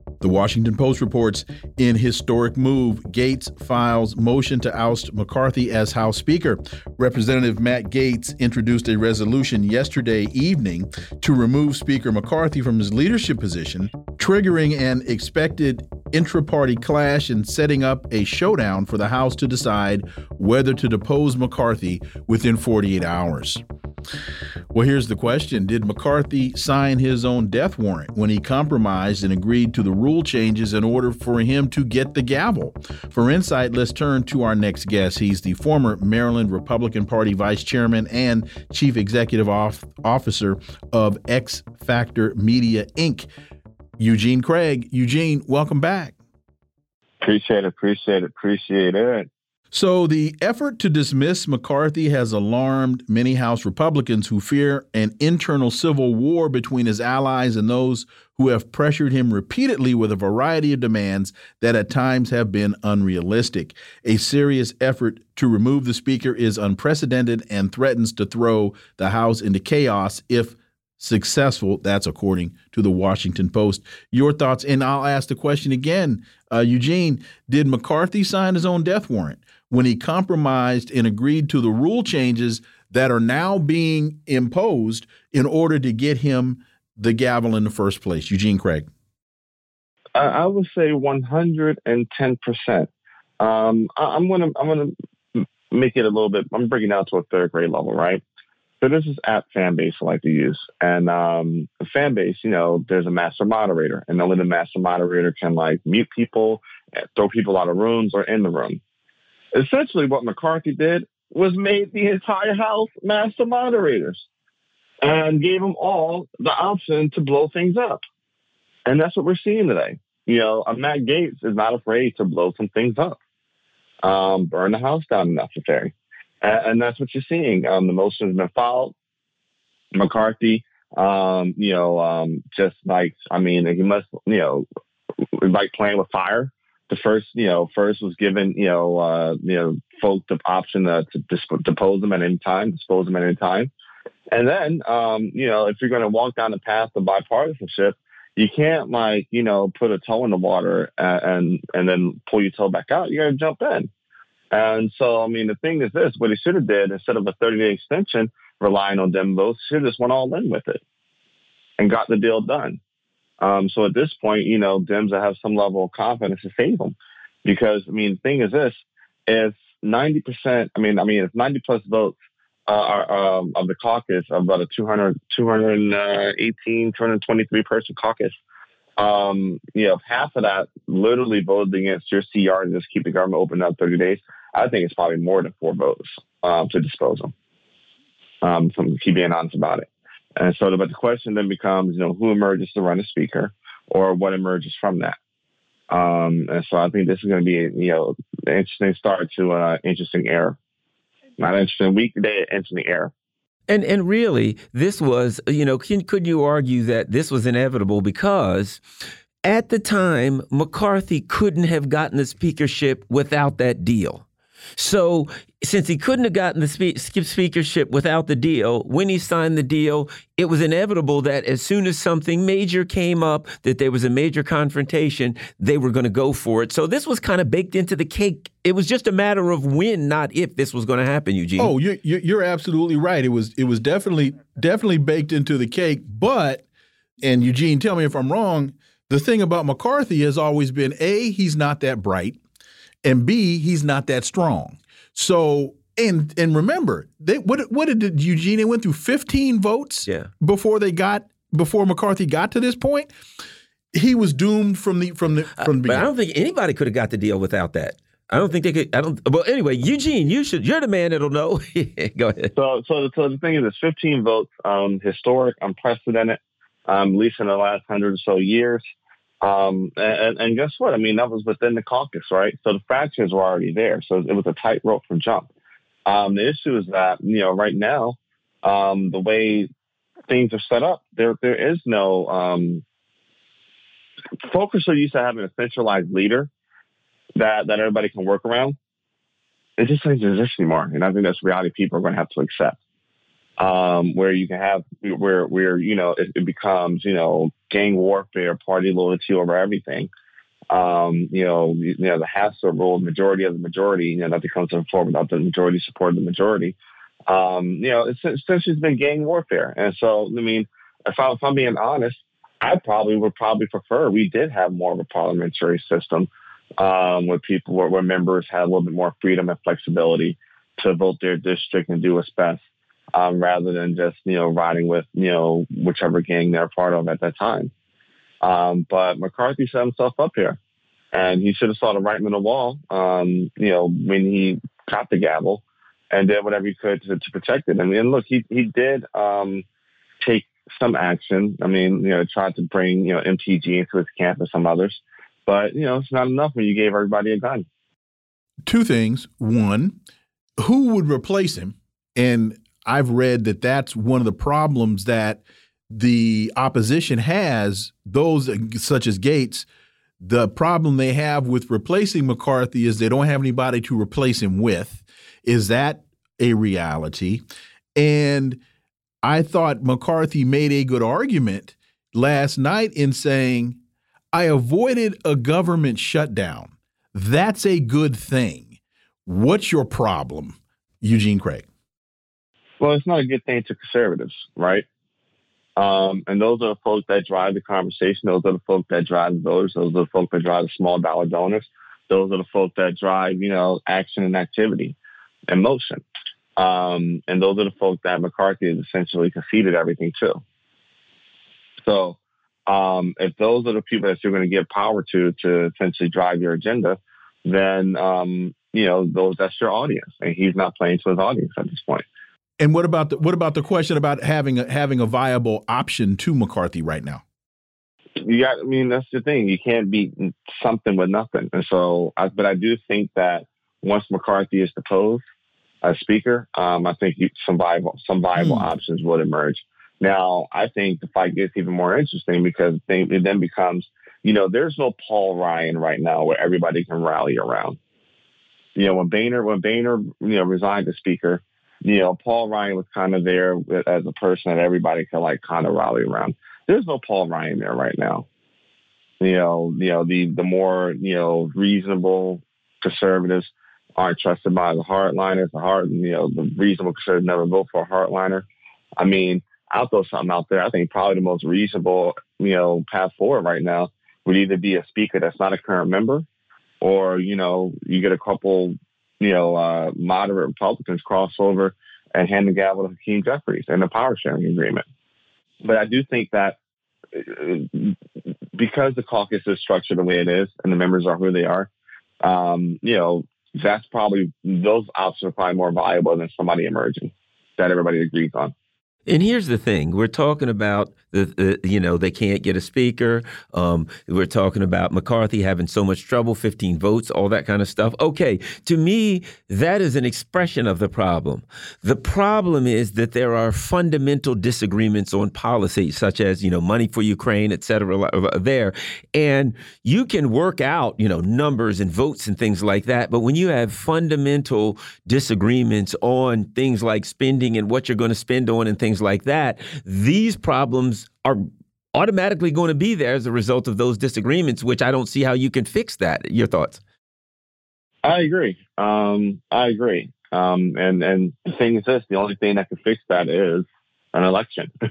The Washington Post reports in historic move, Gaetz files motion to oust McCarthy as House Speaker. Representative Matt Gaetz introduced a resolution yesterday evening to remove Speaker McCarthy from his leadership position, triggering an expected intra party clash and setting up a showdown for the House to decide whether to depose McCarthy within 48 hours. Well, here's the question Did McCarthy sign his own death warrant when he compromised and agreed to the rule changes in order for him to get the gavel? For insight, let's turn to our next guest. He's the former Maryland Republican Party vice chairman and chief executive officer of X Factor Media, Inc., Eugene Craig. Eugene, welcome back. Appreciate it, appreciate it, appreciate it. So, the effort to dismiss McCarthy has alarmed many House Republicans who fear an internal civil war between his allies and those who have pressured him repeatedly with a variety of demands that at times have been unrealistic. A serious effort to remove the Speaker is unprecedented and threatens to throw the House into chaos if successful. That's according to the Washington Post. Your thoughts? And I'll ask the question again, uh, Eugene Did McCarthy sign his own death warrant? When he compromised and agreed to the rule changes that are now being imposed in order to get him the gavel in the first place? Eugene Craig. I, would say 110 percent. Um, I, am gonna I'm gonna make it a little bit. I'm bringing it down to a third grade level, right? So this is app fan base I like to use, and um, fan base, you know, there's a master moderator, and only the master moderator can like mute people, throw people out of rooms or in the room. Essentially, what McCarthy did was made the entire house master moderators and gave them all the option to blow things up. And that's what we're seeing today. You know, Matt Gaetz is not afraid to blow some things up, um, burn the house down if necessary. And, and that's what you're seeing. Um, the motion has been filed. McCarthy, um, you know, um, just like, I mean, he must, you know, like playing with fire. The first, you know, first was given, you know, uh, you know, folk the option to, to disp- depose them at any time, dispose them at any time. And then, um, you know, if you're going to walk down the path of bipartisanship, you can't like, you know, put a toe in the water and, and, and then pull your toe back out. You got to jump in. And so, I mean, the thing is this, what he should have did instead of a 30 day extension, relying on them votes, should have just went all in with it and got the deal done. Um, so at this point, you know, Dems have some level of confidence to save them because, I mean, the thing is this, if 90%, I mean, I mean, if 90 plus votes uh, are, um, of the caucus, of about a 200, 218, 223 person caucus, um, you know, half of that literally voted against your CR to just keep the government open up 30 days. I think it's probably more than four votes um, to dispose them. Um, to keep being honest about it. And so, but the question then becomes, you know, who emerges to run a speaker, or what emerges from that. Um, and so, I think this is going to be, you know, an interesting start to an uh, interesting era. Not an interesting week, today, interesting era. And and really, this was, you know, can, could you argue that this was inevitable because at the time McCarthy couldn't have gotten the speakership without that deal. So since he couldn't have gotten the spe speakership without the deal, when he signed the deal, it was inevitable that as soon as something major came up, that there was a major confrontation, they were going to go for it. So this was kind of baked into the cake. It was just a matter of when, not if, this was going to happen. Eugene. Oh, you're you're absolutely right. It was it was definitely definitely baked into the cake. But and Eugene, tell me if I'm wrong. The thing about McCarthy has always been a he's not that bright and B, he's not that strong. So and and remember, they what what did Eugene they went through 15 votes yeah. before they got before McCarthy got to this point. He was doomed from the from the from the beginning. But I don't think anybody could have got the deal without that. I don't think they could. I don't. Well, anyway, Eugene, you should. You're the man that'll know. Go ahead. So, so, so the thing is, it's 15 votes, um, historic, unprecedented, um, at least in the last hundred or so years. Um, and, and, guess what? I mean, that was within the caucus, right? So the fractures were already there. So it was a tightrope for jump. Um, the issue is that, you know, right now, um, the way things are set up, there there is no um, focus are used to having a centralized leader that, that everybody can work around. It just doesn't exist anymore. And I think that's reality people are going to have to accept um, where you can have where where you know it, it, becomes you know gang warfare, party loyalty over everything. Um, you know, you, know the Hastert rule, majority of the majority. You know, that becomes the fore without the majority support the majority. Um, you know, it's essentially been gang warfare, and so I mean, if, I, if I'm being honest, I probably would probably prefer we did have more of a parliamentary system um, where people where, where members had a little bit more freedom and flexibility to vote their district and do what's best um, rather than just you know riding with you know whichever gang they're part of at that time. Um, but McCarthy set himself up here, and he should have saw the writing on the wall. Um, you know when he got the gavel and did whatever he could to, to protect it. I mean, look, he he did um, take some action. I mean, you know, tried to bring you know MTG into his camp and some others, but you know, it's not enough when you gave everybody a gun. Two things. One, who would replace him? And I've read that that's one of the problems that the opposition has, those such as Gaetz, the problem they have with replacing McCarthy is they don't have anybody to replace him with. Is that a reality? And I thought McCarthy made a good argument last night in saying, I avoided a government shutdown. That's a good thing. What's your problem, Eugene Craig? Well, it's not a good thing to conservatives, right? Um, and those are the folks that drive the conversation. Those are the folks that drive the voters. Those are the folks that drive the small dollar donors. Those are the folks that drive, you know, action and activity and motion. Um, and those are the folks that McCarthy has essentially conceded everything to. So um, if those are the people that you're going to give power to to essentially drive your agenda, then um, you know those that's your audience, and he's not playing to his audience at this point. And what about the what about the question about having a, having a viable option to McCarthy right now? You got. I mean, that's the thing. You can't beat something with nothing. And so, I, but I do think that once McCarthy is deposed as Speaker, um, I think some viable some viable hmm. options would emerge. Now, I think the fight gets even more interesting because it then becomes, you know, there's no Paul Ryan right now where everybody can rally around. You know, when Boehner when Boehner you know resigned as Speaker, you know, Paul Ryan was kind of there as a person that everybody could like kind of rally around. There's no Paul Ryan there right now. You know, you know the the more you know reasonable conservatives aren't trusted by the hardliners. The hard, you know, the reasonable conservatives never vote for a hardliner. I mean, I'll throw something out there. I think probably the most reasonable, you know, path forward right now would either be a speaker that's not a current member, or you know, you get a couple you know, uh, moderate Republicans cross over and hand the gavel to Hakeem Jeffries and the power sharing agreement. But I do think that uh, because the caucus is structured the way it is and the members are who they are, um, you know, that's probably those options are probably more valuable than somebody emerging that everybody agrees on. And here's the thing: we're talking about the, the you know they can't get a speaker. Um, we're talking about McCarthy having so much trouble, 15 votes, all that kind of stuff. Okay, to me, that is an expression of the problem. The problem is that there are fundamental disagreements on policy, such as you know money for Ukraine, et cetera, uh, there, and you can work out you know numbers and votes and things like that. But when you have fundamental disagreements on things like spending and what you're going to spend on and things things like that, these problems are automatically going to be there as a result of those disagreements, which I don't see how you can fix that. Your thoughts? I agree. Um, I agree. Um, and and the thing is this: the only thing that can fix that is an election,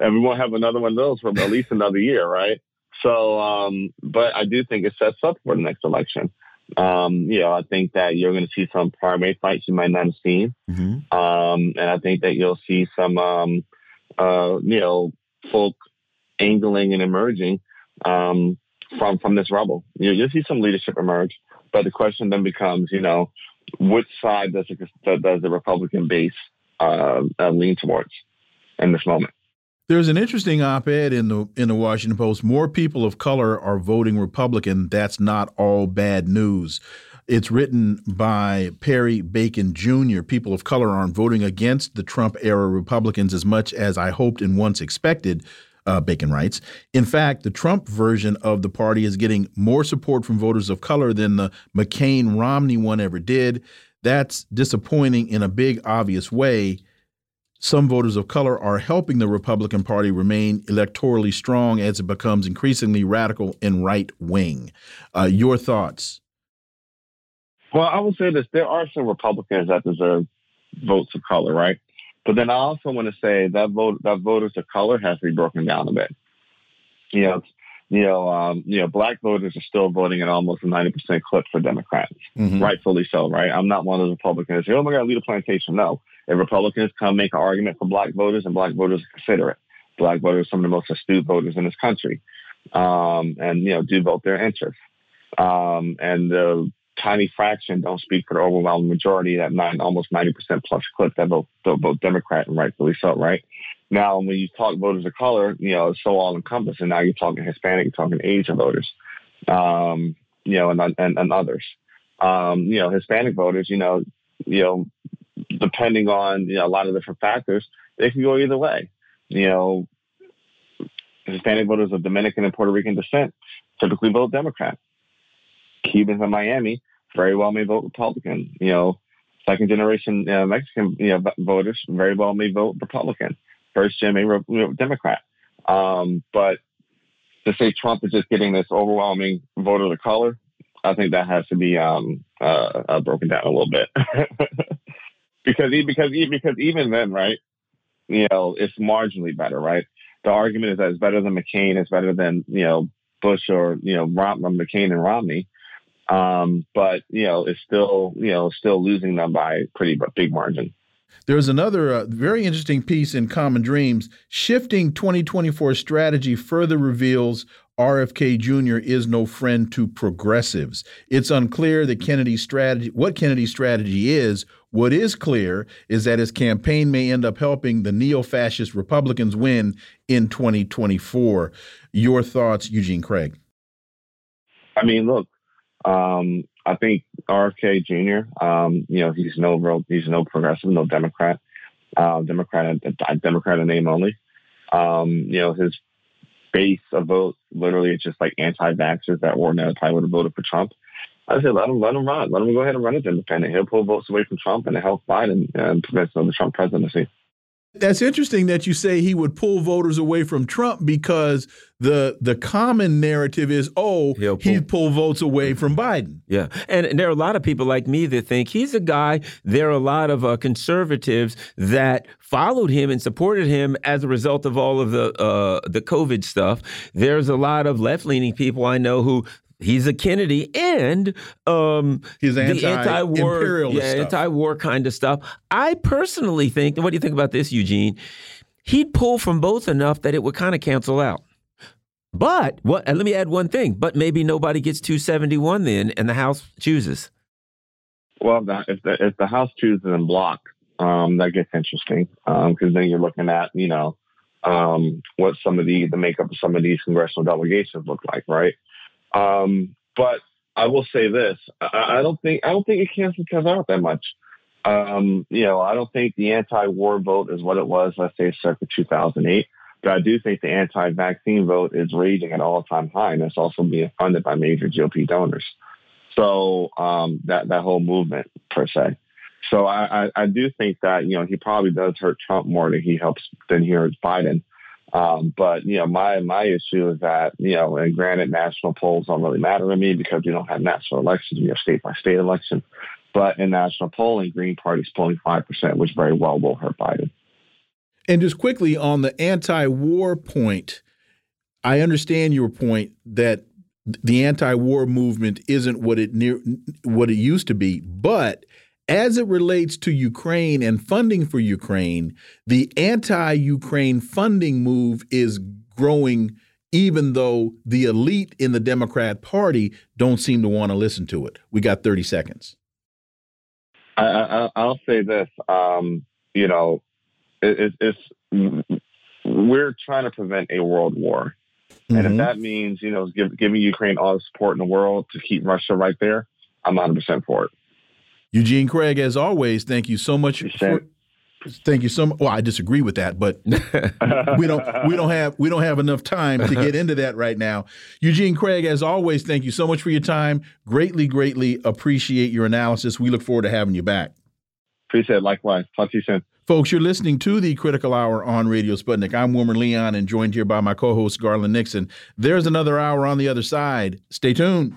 and we won't have another one of those for at least another year, right? So, um, but I do think it sets up for the next election. Um, you know, I think that you're going to see some primary fights you might not have seen. Mm-hmm. Um, and I think that you'll see some, um, uh, you know, folk angling and emerging um, from from this rubble. You know, you'll see some leadership emerge, but the question then becomes, you know, which side does the, does the Republican base uh, uh, lean towards in this moment? There's an interesting op-ed in the in the Washington Post. More people of color are voting Republican. That's not all bad news. It's written by Perry Bacon Jr. People of color aren't voting against the Trump era Republicans as much as I hoped and once expected. Uh, Bacon writes. In fact, the Trump version of the party is getting more support from voters of color than the McCain Romney one ever did. That's disappointing in a big, obvious way some voters of color are helping the Republican Party remain electorally strong as it becomes increasingly radical and right wing. Uh, your thoughts? Well, I would say this: there are some Republicans that deserve votes of color, right? But then I also want to say that vote that voters of color has to be broken down a bit. You know, you know, um, you know, black voters are still voting at almost a ninety percent clip for Democrats, mm-hmm. rightfully so, right? I'm not one of those Republicans. Say, oh my God, lead a plantation. No, if Republicans come make an argument for black voters and black voters consider it, black voters are some of the most astute voters in this country, um, and you know do vote their interests. Um, and the tiny fraction don't speak for the overwhelming majority, that nine, almost ninety percent plus clip that vote, vote Democrat and rightfully so, right? Now, when you talk voters of color, you know, it's so all encompassing. Now you're talking Hispanic, you're talking Asian voters, um, you know, and, and, and others. Um, you know, Hispanic voters, you know, you know, depending on you know, a lot of different factors, they can go either way. You know, Hispanic voters of Dominican and Puerto Rican descent typically vote Democrat. Cubans in Miami very well may vote Republican. You know, second generation uh, Mexican you know, voters very well may vote Republican. First may vote Democrat. Um, but to say Trump is just getting this overwhelming voter of color, I think that has to be um, uh, uh, broken down a little bit. because because because even then, right? you know, it's marginally better, right? The argument is that it's better than McCain, it's better than you know Bush or you know Rom- McCain and Romney. Um, but you know, it's still you know still losing them by pretty big margin. There's another uh, very interesting piece in Common Dreams. Shifting 2024 strategy further reveals RFK Jr. is no friend to progressives. It's unclear that Kennedy's strategy, what Kennedy's strategy is. What is clear is that his campaign may end up helping the neo-fascist Republicans win in 2024. Your thoughts, Eugene Craig? I mean, look, um, I think RFK Jr. Um, you know, he's no real, he's no progressive, no Democrat, uh, Democrat, Democrat in name only. Um, you know, his base of votes literally it's just like anti-vaxxers that ordinarily probably would have voted for Trump. I said, let him, let him run. Let him go ahead and run as independent. He'll pull votes away from Trump and help Biden and prevent the Trump presidency. That's interesting that you say he would pull voters away from Trump because the the common narrative is, oh, He'll pull. he'd pull votes away from Biden. Yeah, and, and, there are a lot of people like me that think he's a guy. There are a lot of uh, conservatives that followed him and supported him as a result of all of the uh, the COVID stuff. There's a lot of left leaning people I know who he's a Kennedy and um, he's anti, anti-war, yeah, anti-war kind of stuff. I personally think. What do you think about this, Eugene? He'd pull from both enough that it would kind of cancel out. But what? let me add one thing. But maybe nobody gets 271 then, and the House chooses. Well, if the if the House chooses and blocks, um, that gets interesting because um, then you're looking at you know um, what some of the the makeup of some of these congressional delegations look like, right? Um, but I will say this: I, I, don't think I don't think it cancels out that much. Um, you know, I don't think the anti-war vote is what it was, let's say, circa 2008. But I do think the anti-vaccine vote is raging at all-time high, and it's also being funded by major GOP donors. So um, that that whole movement per se. So I, I, I, do think that you know he probably does hurt Trump more than he helps than he hurts Biden. Um, but you know, my my issue is that you know, and granted, national polls don't really matter to me because we don't have national elections; we have state by state elections. But in national polling, Green Party's polling five percent, which very well will hurt Biden. And just quickly on the anti-war point, I understand your point that the anti-war movement isn't what it near what it used to be, but as it relates to Ukraine and funding for Ukraine, the anti Ukraine funding move is growing, even though the elite in the Democrat Party don't seem to want to listen to it. We got 30 seconds. I, will say this um, you know, it, it, it's we're trying to prevent a world war. And mm -hmm. if mm-hmm. that means, you know, give, giving Ukraine all the support in the world to keep Russia right there, I'm 100% for it. Eugene Craig, as always, thank you so much. For, thank you so much. Well, I disagree with that, but we don't we don't have we don't have enough time to get into that right now. Eugene Craig, as always, thank you so much for your time. Greatly, greatly appreciate your analysis. We look forward to having you back. Appreciate it. Likewise. Talk to you soon. Folks, you're listening to the Critical Hour on Radio Sputnik. I'm Wilmer Leon and joined here by my co host, Garland Nixon. There's another hour on the other side. Stay tuned.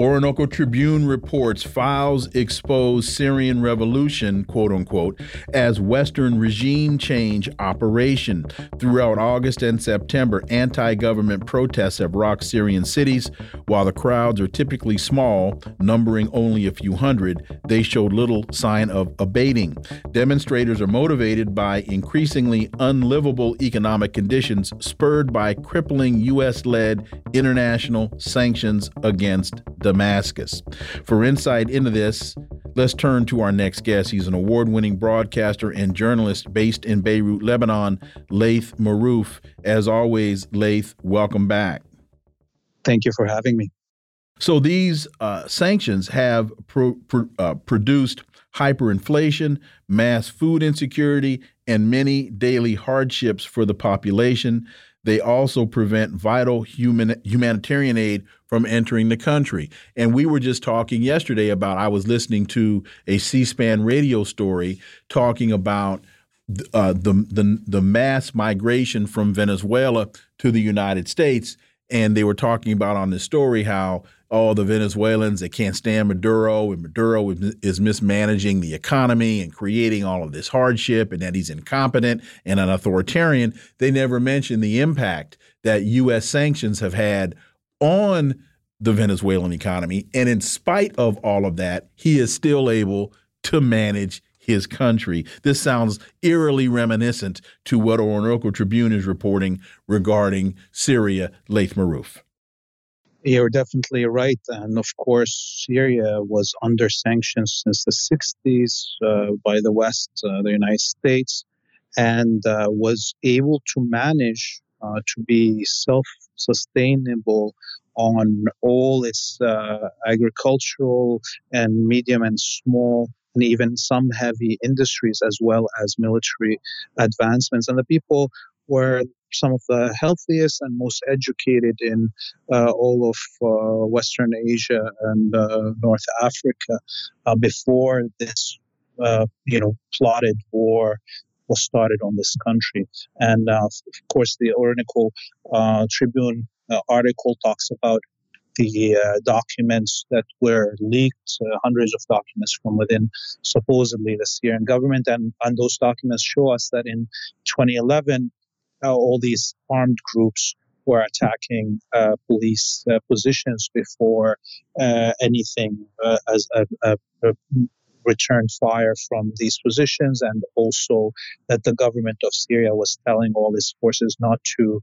Orinoco Tribune reports files expose Syrian revolution, quote unquote, as Western regime change operation. Throughout August and September, anti government protests have rocked Syrian cities. While the crowds are typically small, numbering only a few hundred, they showed little sign of abating. Demonstrators are motivated by increasingly unlivable economic conditions spurred by crippling U.S. led international sanctions against Damascus. For insight into this, let's turn to our next guest. He's an award winning broadcaster and journalist based in Beirut, Lebanon, Laith Marouf. As always, Laith, welcome back. Thank you for having me. So, these uh, sanctions have pro pro uh, produced hyperinflation, mass food insecurity, and many daily hardships for the population. They also prevent vital human humanitarian aid from entering the country. And we were just talking yesterday about I was listening to a C-SPAN radio story talking about uh, the the the mass migration from Venezuela to the United States, and they were talking about on this story how all the Venezuelans they can't stand Maduro, and Maduro is mismanaging the economy and creating all of this hardship, and that he's incompetent and an authoritarian. They never mention the impact that U.S. sanctions have had on the Venezuelan economy, and in spite of all of that, he is still able to manage his country. This sounds eerily reminiscent to what Orinoco Tribune is reporting regarding Syria, Laith Marouf. You're definitely right. And of course, Syria was under sanctions since the 60s uh, by the West, uh, the United States, and uh, was able to manage uh, to be self sustainable on all its uh, agricultural and medium and small and even some heavy industries as well as military advancements. And the people were some of the healthiest and most educated in uh, all of uh, Western Asia and uh, North Africa uh, before this, uh, you know, plotted war was started on this country. And uh, of course, the Orinoco Tribune article talks about the uh, documents that were leaked, uh, hundreds of documents from within supposedly the Syrian government. And, and those documents show us that in 2011, uh, all these armed groups were attacking uh, police uh, positions before uh, anything as a, a, a returned fire from these positions, and also that the government of Syria was telling all its forces not to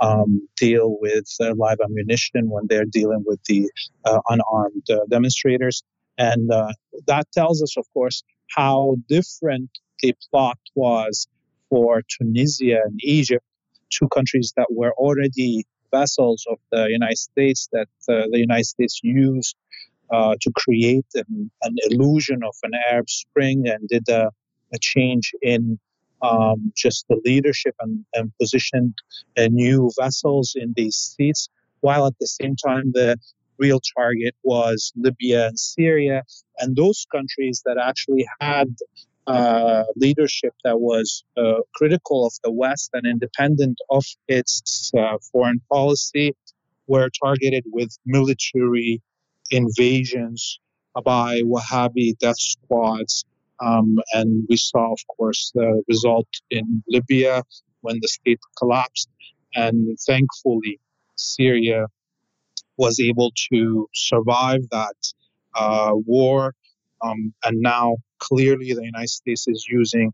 um, deal with uh, live ammunition when they're dealing with the uh, unarmed uh, demonstrators. And uh, that tells us, of course, how different the plot was for Tunisia and Egypt, two countries that were already vassals of the United States that uh, the United States used uh, to create an, an, illusion of an Arab Spring and did a, a change in um, just the leadership and, and positioned uh, new vessels in these seats, while at the same time the real target was Libya and Syria, and those countries that actually had uh, leadership that was uh, critical of the West and independent of its uh, foreign policy were targeted with military invasions by Wahhabi death squads um, and we saw, of course, the result in Libya when the state collapsed. And thankfully, Syria was able to survive that uh, war. Um, and now, clearly, the United States is using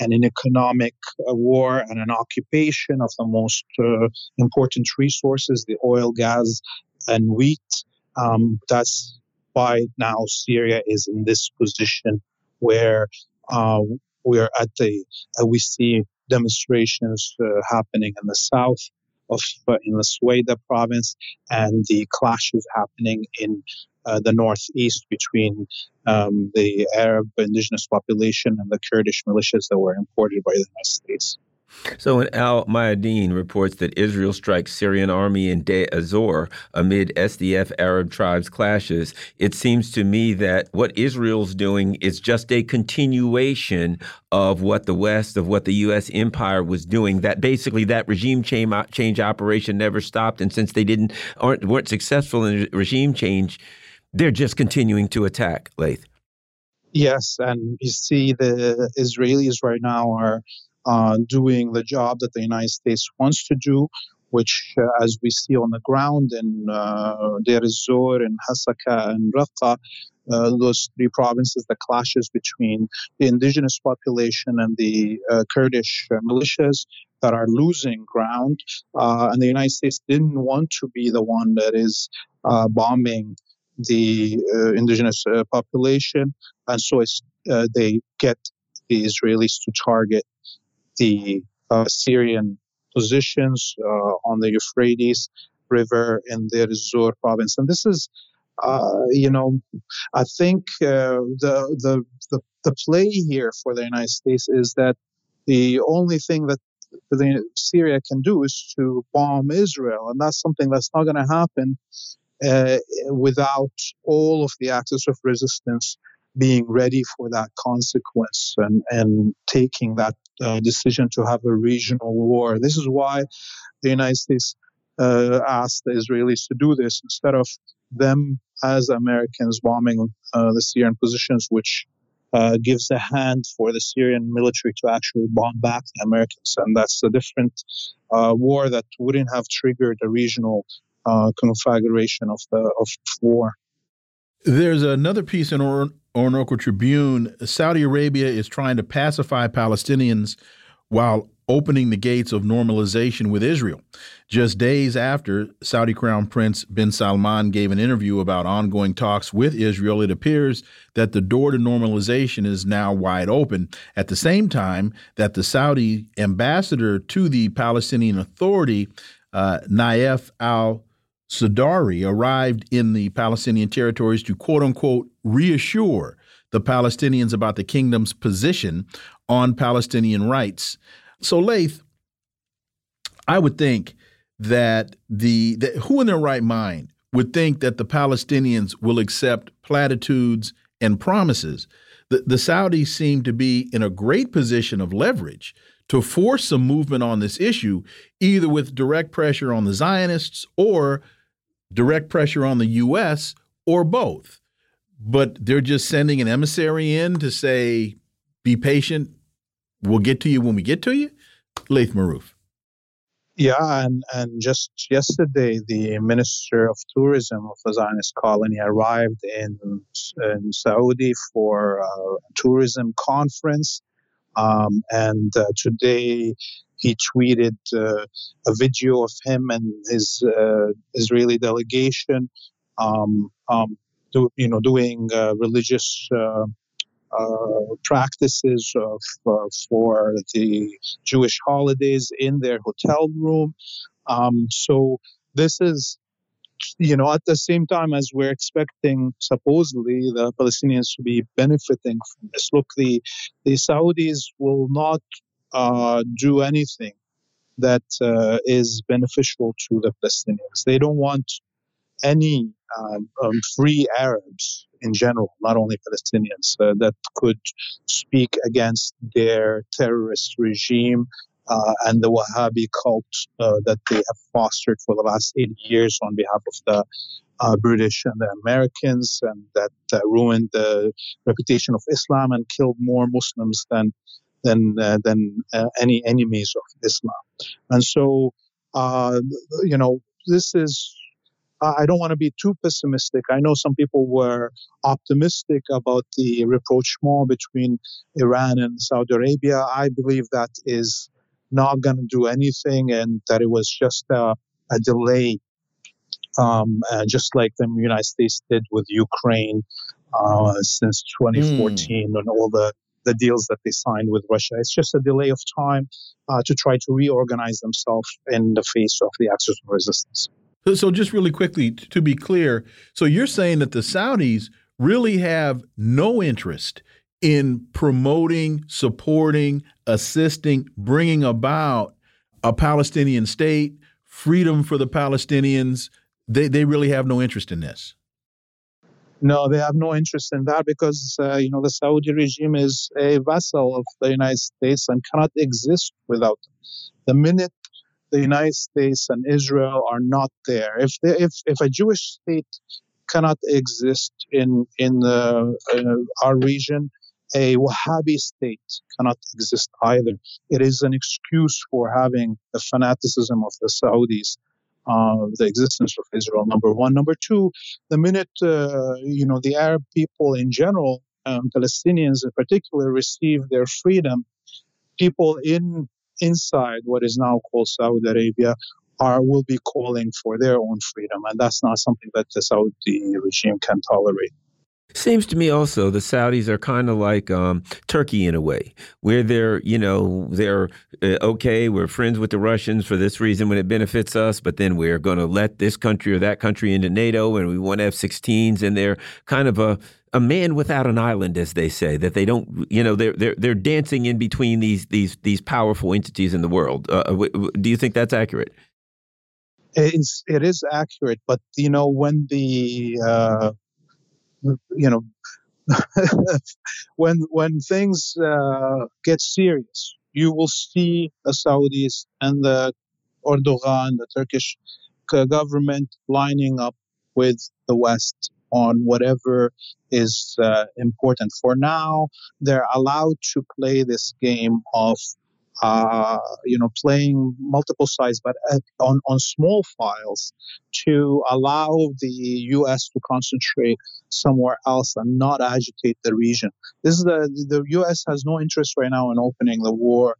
an, an economic uh, war and an occupation of the most uh, important resources, the oil, gas, and wheat. Um, that's why now Syria is in this position where uh, we are at the uh, we see demonstrations uh, happening in the south of uh, in the Sueda province and the clashes happening in uh, the northeast between um, the Arab indigenous population and the Kurdish militias that were imported by the United States. So, when Al Mayadeen reports that Israel strikes Syrian army in Deir ez-Zor amid SDF Arab tribes clashes, it seems to me that what Israel's doing is just a continuation of what the West, of what the U.S. empire was doing. That basically that regime change, change operation never stopped, and since they didn't aren't weren't successful in regime change, they're just continuing to attack. Laith. Yes, and you see the Israelis right now are uh, doing the job that the United States wants to do, which, uh, as we see on the ground in uh, Deir ez-Zor and Hasaka and Raqqa, uh, those three provinces, the clashes between the indigenous population and the uh, Kurdish uh, militias that are losing ground. Uh, and the United States didn't want to be the one that is bombing the indigenous population. And so they get the Israelis to target the uh, Syrian positions uh, on the Euphrates River in the Zor province. And this is, uh, you know, I think uh, the, the, the, the play here for the United States is that the only thing that the Syria can do is to bomb Israel, and that's something that's not going to happen uh, without all of the axis of resistance being ready for that consequence and, and taking that uh, decision to have a regional war. This is why the United States uh, asked the Israelis to do this instead of them as Americans bombing uh, the Syrian positions, which uh, gives a hand for the Syrian military to actually bomb back the Americans. And that's a different uh, war that wouldn't have triggered a regional uh, configuration of the of war. There's another piece in or Orinoco Tribune. Saudi Arabia is trying to pacify Palestinians while opening the gates of normalization with Israel. Just days after Saudi Crown Prince bin Salman gave an interview about ongoing talks with Israel, it appears that the door to normalization is now wide open. At the same time, that the Saudi ambassador to the Palestinian Authority, uh, Naif al Sudairi, arrived in the Palestinian territories to quote unquote reassure the Palestinians about the kingdom's position on Palestinian rights. So, Laith, I would think that the that who in their right mind would think that the Palestinians will accept platitudes and promises. The, the Saudis seem to be in a great position of leverage to force some movement on this issue, either with direct pressure on the Zionists or direct pressure on the U.S. or both. But they're just sending an emissary in to say, be patient, we'll get to you when we get to you? Laith Marouf. Yeah, and, and just yesterday, the Minister of Tourism of the Zionist colony arrived in, in Saudi for a tourism conference. Um, and uh, today he tweeted uh, a video of him and his uh, Israeli delegation, um, um, do, you know, doing uh, religious uh, uh, practices of, uh, for the Jewish holidays in their hotel room. Um, so this is, you know, at the same time as we're expecting supposedly the Palestinians to be benefiting from this. Look, the the Saudis will not uh, do anything that uh, is beneficial to the Palestinians. They don't want any um, um, free Arabs in general, not only Palestinians, uh, that could speak against their terrorist regime uh, and the Wahhabi cult uh, that they have fostered for the last 80 years on behalf of the uh, British and the Americans, and that ruined the reputation of Islam and killed more Muslims than than uh, than any enemies of Islam. And so, you know, this is I don't want to be too pessimistic. I know some people were optimistic about the rapprochement between Iran and Saudi Arabia. I believe that is not going to do anything and that it was just a, a delay, um, uh, just like the United States did with Ukraine uh, since 2014 mm. and all the the deals that they signed with Russia. It's just a delay of time uh, to try to reorganize themselves in the face of the axis of resistance. So, so just really quickly to be clear, so you're saying that the Saudis really have no interest in promoting, supporting, assisting, bringing about a Palestinian state, freedom for the Palestinians. They they really have no interest in this. No, they have no interest in that because uh, you know the Saudi regime is a vassal of the United States and cannot exist without them. The minute the United States and Israel are not there. If they, if if a Jewish state cannot exist in in uh, uh, our region, a Wahhabi state cannot exist either. It is an excuse for having the fanaticism of the Saudis. Uh, the existence of Israel, number one. Number two, the minute uh, you know the Arab people in general, um, Palestinians in particular, receive their freedom, people in inside what is now called Saudi Arabia are will be calling for their own freedom, and that's not something that the Saudi regime can tolerate. Seems to me also the Saudis are kind of like um, Turkey in a way, where they're, you know, they're uh, okay, we're friends with the Russians for this reason when it benefits us, but then we're going to let this country or that country into NATO and we want F 16s, and they're kind of a a man without an island, as they say, that they don't, you know, they're they're they're dancing in between these these these powerful entities in the world. Uh, do you think that's accurate? It's, it is accurate, but you know when the uh, you know when when things uh, get serious, you will see the Saudis and the Erdogan, the Turkish government, lining up with the West on whatever is uh, important. For now, they're allowed to play this game of uh, you know, playing multiple sides, but on, on small files to allow the U.S. to concentrate somewhere else and not agitate the region. This is the the U.S. has no interest right now in opening the war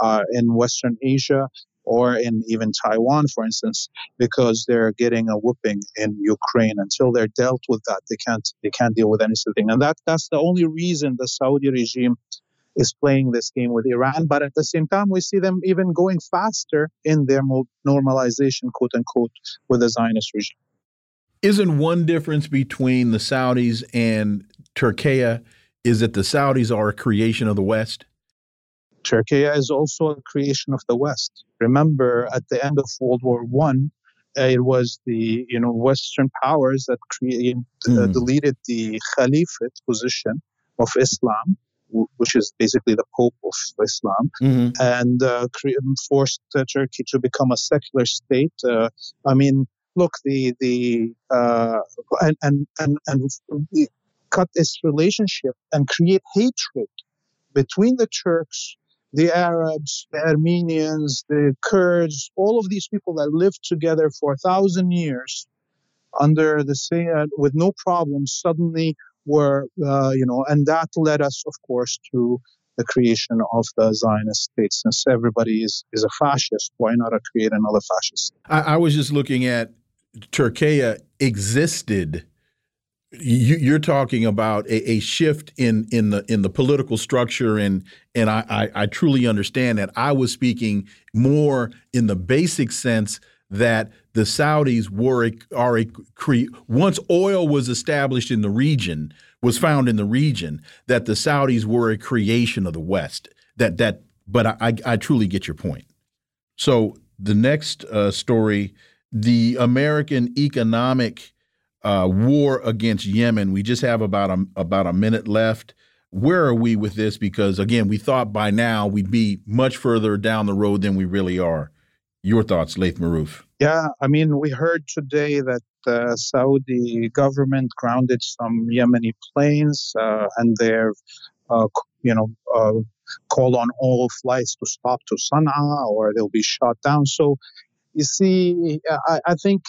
uh, in Western Asia or in even Taiwan, for instance, because they're getting a whooping in Ukraine. Until they're dealt with that, they can't they can't deal with anything. And that that's the only reason the Saudi regime is playing this game with Iran. But at the same time, we see them even going faster in their normalization, quote unquote, with the Zionist regime. Isn't one difference between the Saudis and Turkey is that the Saudis are a creation of the West? Turkey is also a creation of the West. Remember, at the end of World War One, uh, it was the you know Western powers that created uh, mm. deleted the Caliphate position of Islam which is basically the Pope of Islam, mm-hmm. and uh, forced uh, Turkey to become a secular state. Uh, I mean, look, the the uh, and and and, and cut its relationship and create hatred between the Turks, the Arabs, the Armenians, the Kurds, all of these people that lived together for a thousand years under the same with no problems suddenly were, uh, you know, and that led us, of course, to the creation of the Zionist state. Since everybody is, is a fascist, why not create another fascist? I, I was just looking at Turkey existed. You, are talking about a, a, shift in in the in the political structure, and and I, I, I truly understand that. I was speaking more in the basic sense that the Saudis were a, are a once oil was established in the region was found in the region that the Saudis were a creation of the West. That that, but I I, truly get your point. So the next uh, story, the American economic uh, war against Yemen. We just have about a about a minute left. Where are we with this? Because again, we thought by now we'd be much further down the road than we really are. Your thoughts, Laith Marouf? Yeah, I mean, we heard today that the Saudi government grounded some Yemeni planes, uh, and they're, uh, you know, uh, called on all flights to stop to Sana'a, or they'll be shot down. So, you see, I, I think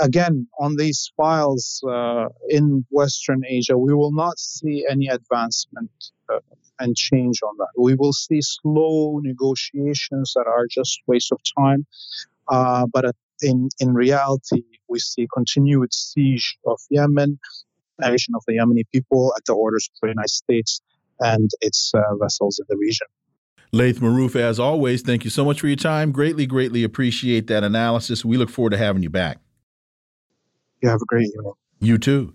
again on these files uh, in Western Asia, we will not see any advancement uh, and change on that. We will see slow negotiations that are just waste of time. Uh, but in in reality, we see continued siege of Yemen, invasion of the Yemeni people at the orders of the United States and its uh, vessels in the region. Laith Marouf, as always, thank you so much for your time. Greatly, greatly appreciate that analysis. We look forward to having you back. You have a great evening. You too.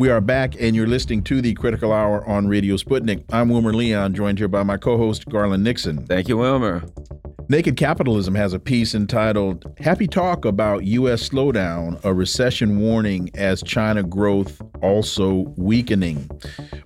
We are back, and you're listening to the Critical Hour on Radio Sputnik. I'm Wilmer Leon, joined here by my co host, Garland Nixon. Thank you, Wilmer. Naked Capitalism has a piece entitled Happy Talk About U.S. Slowdown, a Recession Warning as China Growth Also Weakening.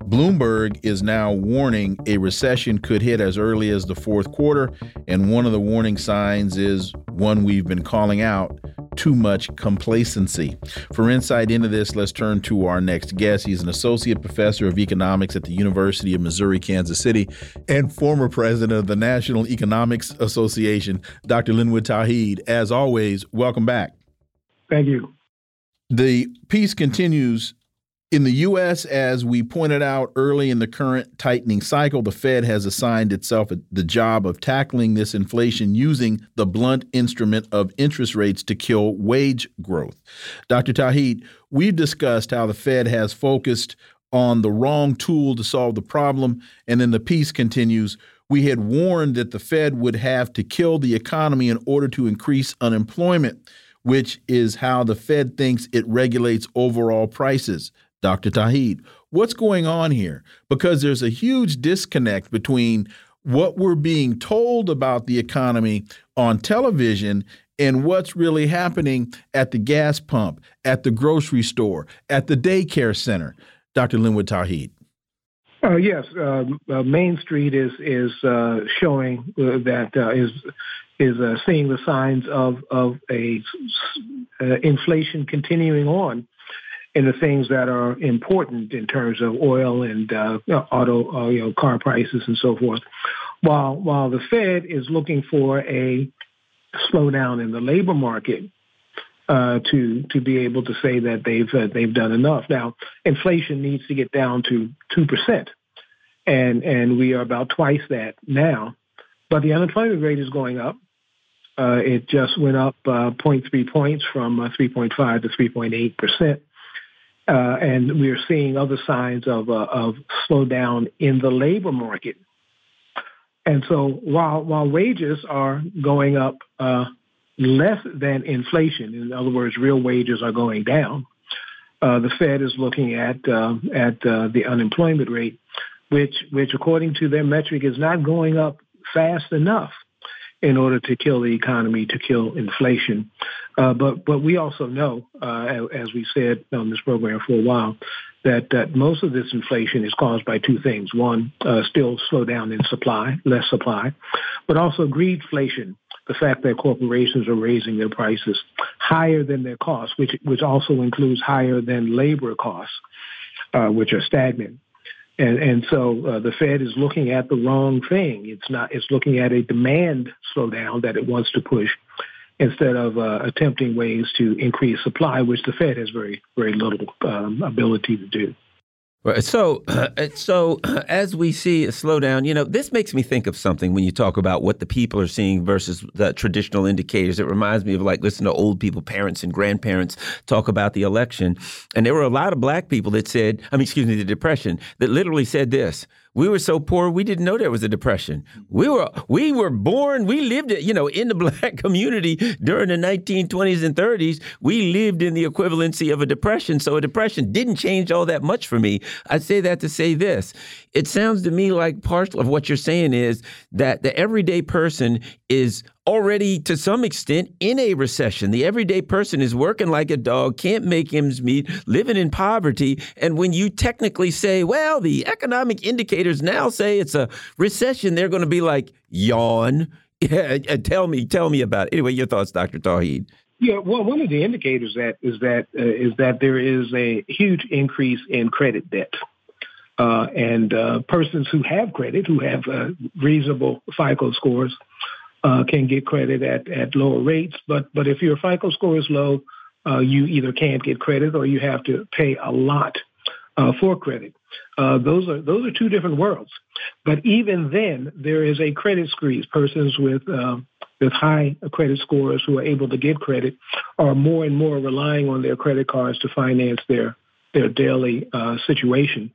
Bloomberg is now warning a recession could hit as early as the fourth quarter, and one of the warning signs is one we've been calling out too much complacency. For insight into this, let's turn to our next guest. He's an associate professor of economics at the University of Missouri Kansas City and former president of the National Economics Association, Dr. Linwood Tauheed. As always, welcome back. Thank you. The piece continues in the U.S., as we pointed out early in the current tightening cycle, the Fed has assigned itself the job of tackling this inflation using the blunt instrument of interest rates to kill wage growth. Dr. Tauheed, we've discussed how the Fed has focused on the wrong tool to solve the problem, and then the piece continues. We had warned that the Fed would have to kill the economy in order to increase unemployment, which is how the Fed thinks it regulates overall prices. Dr. Tauheed. What's going on here? Because there's a huge disconnect between what we're being told about the economy on television and what's really happening at the gas pump, at the grocery store, at the daycare center. Dr. Linwood Tauheed. Uh, yes, uh, uh, Main Street is is uh, showing uh, that uh, is is seeing the signs of of a inflation continuing on in the things that are important in terms of oil and uh, auto, uh, you know, car prices and so forth. While while the Fed is looking for a slowdown in the labor market uh, to to be able to say that they've uh, they've done enough. Now, inflation needs to get down to two percent, and and we are about twice that now. But the unemployment rate is going up. Uh, it just went up uh, 0.3 points from 3.5 to 3.8 percent. Uh, and we are seeing other signs of, uh, of slowdown in the labor market. And so while, while wages are going up uh, less than inflation, in other words, real wages are going down, the Fed is looking at, at the unemployment rate, which, which according to their metric is not going up fast enough in order to kill the economy, to kill inflation. Uh, but but we also know, uh, as we said on this program for a while, that that most of this inflation is caused by two things: one, uh, still slowdown in supply, less supply, but also greedflation. The fact that corporations are raising their prices higher than their costs, which which also includes higher than labor costs, uh, which are stagnant. And, and so uh, the Fed is looking at the wrong thing. It's not. It's looking at a demand slowdown that it wants to push, instead of uh, attempting ways to increase supply, which the Fed has very very little um, ability to do. Right. So, uh, so as we see a slowdown, you know, this makes me think of something when you talk about what the people are seeing versus the traditional indicators. It reminds me of like listening to old people, parents and grandparents talk about the election, and there were a lot of black people that said, I mean, excuse me, the depression that literally said this: we were so poor we didn't know there was a depression. We were we were born, we lived it, you know, in the black community during the 1920s and 30s. We lived in the equivalency of a depression, so a depression didn't change all that much for me. I say that to say this. It sounds to me like part of what you're saying is that the everyday person is already to some extent in a recession. The everyday person is working like a dog, can't make ends meet, living in poverty. And when you technically say, well, the economic indicators now say it's a recession, they're going to be like, yawn. Yeah, tell me, tell me about it. Anyway, your thoughts, Dr. Tauheed. Yeah, well, one of the indicators that is that uh, is that there is a huge increase in credit debt. Uh, and uh, persons who have credit, who have uh, reasonable FICO scores, uh, can get credit at, at lower rates. But but if your FICO score is low, uh, you either can't get credit or you have to pay a lot uh, for credit. Uh, those are those are two different worlds. But even then, there is a credit squeeze. Persons with uh, with high credit scores who are able to get credit are more and more relying on their credit cards to finance their their daily uh, situation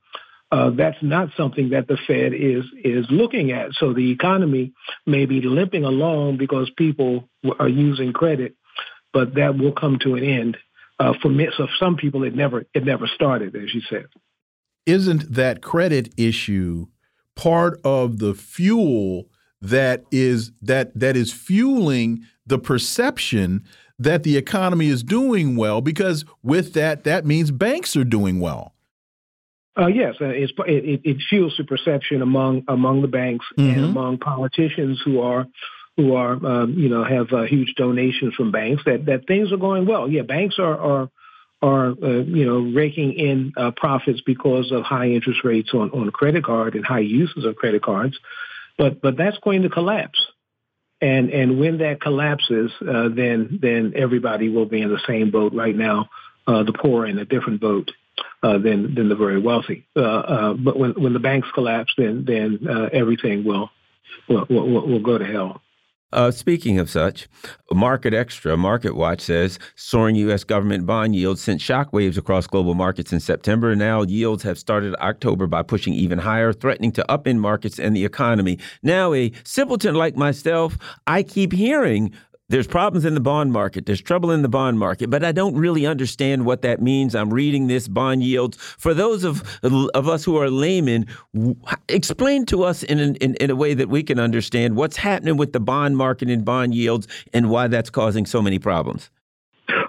that's not something that the Fed is is looking at. So the economy may be limping along because people are using credit, but that will come to an end. Uh, for so some people, it never it never started, as you said. Isn't that credit issue part of the fuel that is that that is fueling the perception that the economy is doing well? Because with that, that means banks are doing well. Uh, yes, uh, it, it, it, fuels the perception among among the banks mm -hmm. and mm-hmm. among politicians who are who are um, you know have uh, huge donations from banks that that things are going well. Yeah, banks are are are uh, you know raking in uh, profits because of high interest rates on on credit card and high uses of credit cards, but but that's going to collapse. And and when that collapses, uh, then then everybody will be in the same boat. Right now, uh, the poor in a different boat uh, than than the very wealthy. but when when the banks collapse, then then everything will will, will will go to hell. Uh, speaking of such, Market Extra, Market Watch says soaring U.S. government bond yields sent shockwaves across global markets in September. Now yields have started October by pushing even higher, threatening to upend markets and the economy. Now, a simpleton like myself, I keep hearing there's problems in the bond market. There's trouble in the bond market, but I don't really understand what that means. I'm reading this bond yields. For those of of us who are laymen, explain to us in, in in a way that we can understand what's happening with the bond market and bond yields and why that's causing so many problems.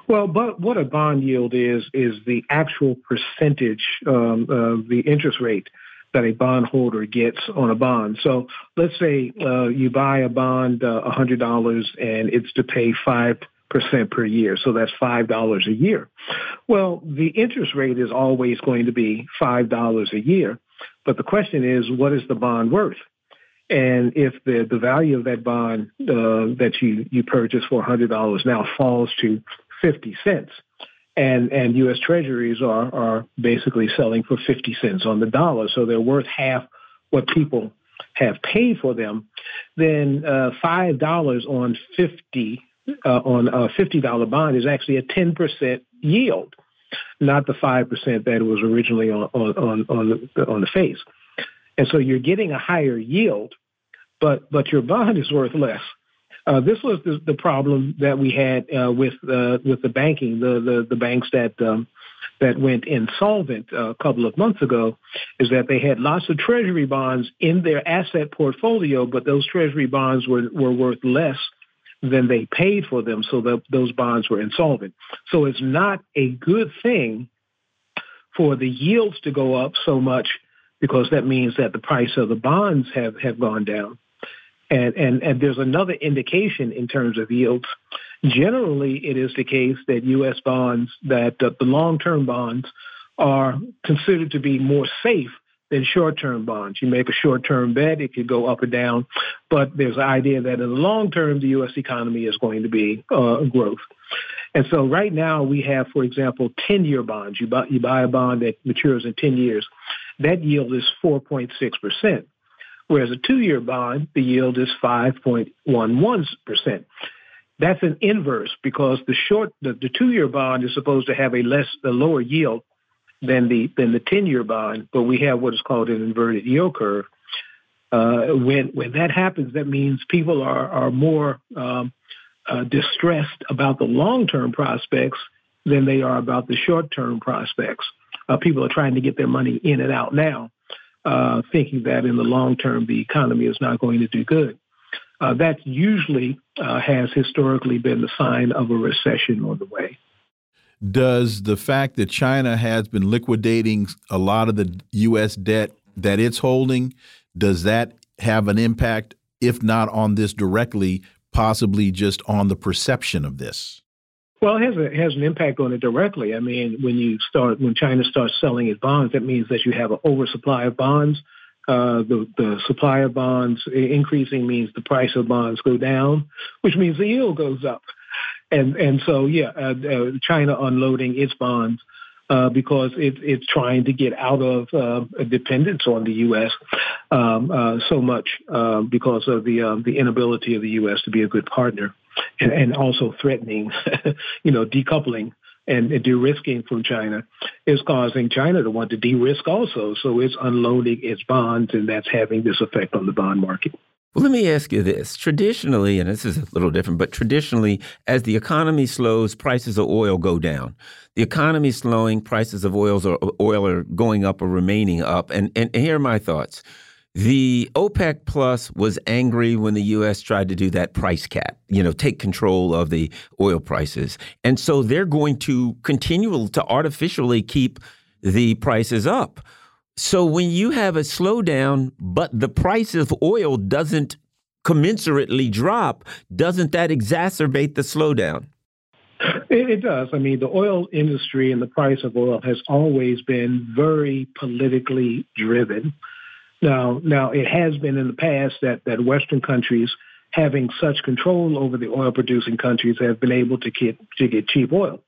Well, but what a bond yield is is the actual percentage um, of the interest rate that a bondholder gets on a bond. So let's say uh, you buy a bond uh, $100 and it's to pay 5% per year. So that's $5 a year. Well, the interest rate is always going to be $5 a year. But the question is, what is the bond worth? And if the, the value of that bond uh, that you, you purchased for $100 now falls to 50 cents, and and U.S. Treasuries are are basically selling for 50 cents on the dollar, so they're worth half what people have paid for them. Then uh, five dollars on 50 uh, on a 50 dollar bond is actually a 10 percent yield, not the five percent that was originally on on on the, on the face. And so you're getting a higher yield, but but your bond is worth less. Uh, this was the, the, problem that we had uh, with uh, with the banking, the the, the banks that um, that went insolvent a couple of months ago, is that they had lots of treasury bonds in their asset portfolio, but those treasury bonds were were worth less than they paid for them, so that those bonds were insolvent. So it's not a good thing for the yields to go up so much because that means that the price of the bonds have have gone down. And, and, and there's another indication in terms of yields. Generally, it is the case that U.S. bonds, that uh, the long-term bonds are considered to be more safe than short-term bonds. You make a short-term bet, it could go up or down, but there's an idea that in the long term, the U.S. economy is going to be uh, growth. And so right now we have, for example, 10-year bonds. You buy, you buy a bond that matures in 10 years. That yield is 4.6 percent. Whereas a two-year bond, the yield is 5.11%. That's an inverse because the short, the, the two-year bond is supposed to have a less, a lower yield than the than the 10-year bond, but we have what is called an inverted yield curve. Uh, when when that happens, that means people are are more um, uh, distressed about the long-term prospects than they are about the short-term prospects. Uh, people are trying to get their money in and out now uh, thinking that in the long term the economy is not going to do good. Uh, that usually uh, has historically been the sign of a recession on the way. Does the fact that China has been liquidating a lot of the U.S. debt that it's holding, does that have an impact, if not on this directly, possibly just on the perception of this? Well, it has a, has an impact on it directly. I mean, when you start when China starts selling its bonds, that means that you have an oversupply of bonds. Uh, the the supply of bonds increasing means the price of bonds go down, which means the yield goes up. And and so yeah, uh, uh, China unloading its bonds uh, because it, it's trying to get out of uh, dependence on the U.S. Um, uh, so much uh, because of the um, the inability of the U.S. to be a good partner and, and also threatening, you know, decoupling and de-risking from China is causing China to want to de-risk also. So it's unloading its bonds, and that's having this effect on the bond market. Well, let me ask you this. Traditionally, and this is a little different, but traditionally, as the economy slows, prices of oil go down. The economy slowing, prices of oils or oil are going up or remaining up. And, and here are my thoughts. The OPEC Plus was angry when the U.S. tried to do that price cap, you know, take control of the oil prices. And so they're going to continue to artificially keep the prices up. So when you have a slowdown, but the price of oil doesn't commensurately drop, doesn't that exacerbate the slowdown? It, it, does. I mean, the oil industry and the price of oil has always been very politically driven. Now, now it has been in the past that that Western countries having such control over the oil producing countries have been able to get to get cheap oil.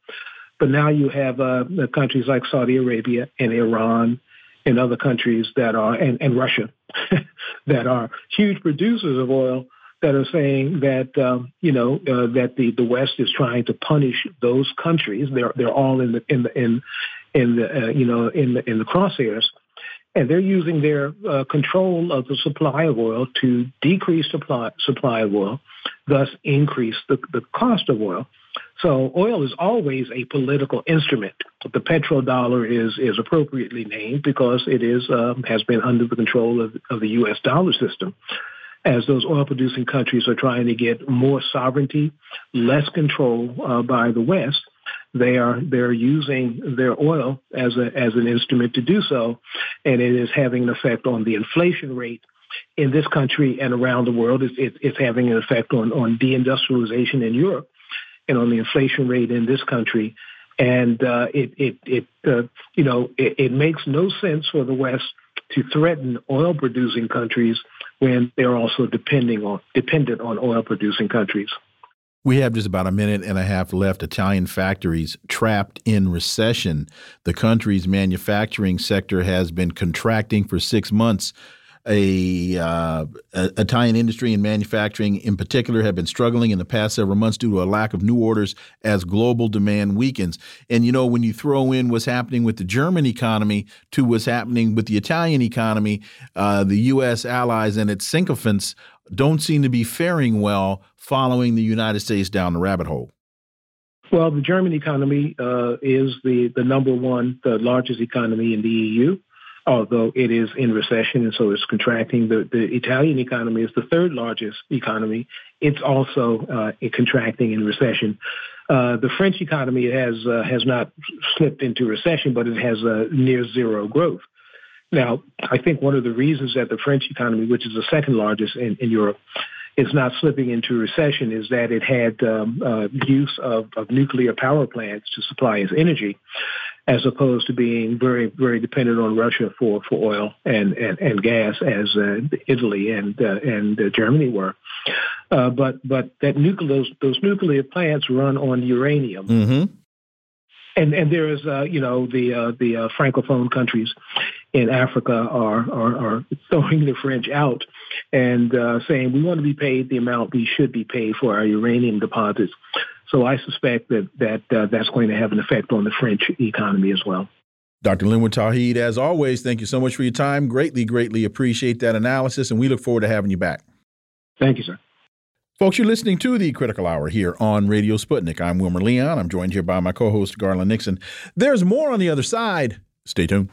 But now you have uh, countries like Saudi Arabia and Iran and other countries that are and, and Russia that are huge producers of oil that are saying that um, you know uh, that the, the West is trying to punish those countries. They're they're all in the in the in in the uh, you know in the in the crosshairs, and they're using their uh, control of the supply of oil to decrease supply supply of oil, thus increase the, the cost of oil. So oil is always a political instrument. The petrodollar is is appropriately named because it is um, has been under the control of, of the U.S. dollar system as those oil producing countries are trying to get more sovereignty, less control uh, by the West, they are they're using their oil as a as an instrument to do so, and it is having an effect on the inflation rate in this country and around the world. It's, it, it's having an effect on on deindustrialization in Europe and on the inflation rate in this country. And uh, it it it uh, you know it, it makes no sense for the West to threaten oil producing countries when they're also depending on dependent on oil producing countries. We have just about a minute and a half left. Italian factories trapped in recession. The country's manufacturing sector has been contracting for six months a, uh, Italian industry and manufacturing in particular have been struggling in the past several months due to a lack of new orders as global demand weakens. And you know, when you throw in what's happening with the German economy to what's happening with the Italian economy, uh, the U.S. allies and its sycophants don't seem to be faring well following the United States down the rabbit hole. Well, the German economy uh, is the, the number one, the largest economy in the EU although it is in recession and so it's contracting. The, the Italian economy is the third largest economy. It's also uh, contracting in recession. Uh, the French economy has uh, has not slipped into recession, but it has a near zero growth. Now, I think one of the reasons that the French economy, which is the second largest in, in Europe, is not slipping into recession is that it had um, uh, use of, of nuclear power plants to supply its energy as opposed to being very, very dependent on Russia for, for oil and, and, and gas as uh, Italy and uh, and uh, Germany were. Uh, but but that nuclear those, those nuclear plants run on uranium. Mm-hmm. And and there is uh, you know the uh, the francophone countries in Africa are, are, are throwing the French out and saying we want to be paid the amount we should be paid for our uranium deposits. So I suspect that that uh, that's going to have an effect on the French economy as well. Dr. Linwood Tauheed, as always, thank you so much for your time. Greatly, greatly appreciate that analysis, and we look forward to having you back. Thank you, sir. Folks, you're listening to the Critical Hour here on Radio Sputnik. I'm Wilmer Leon. I'm joined here by my co host, Garland Nixon. There's more on the other side. Stay tuned.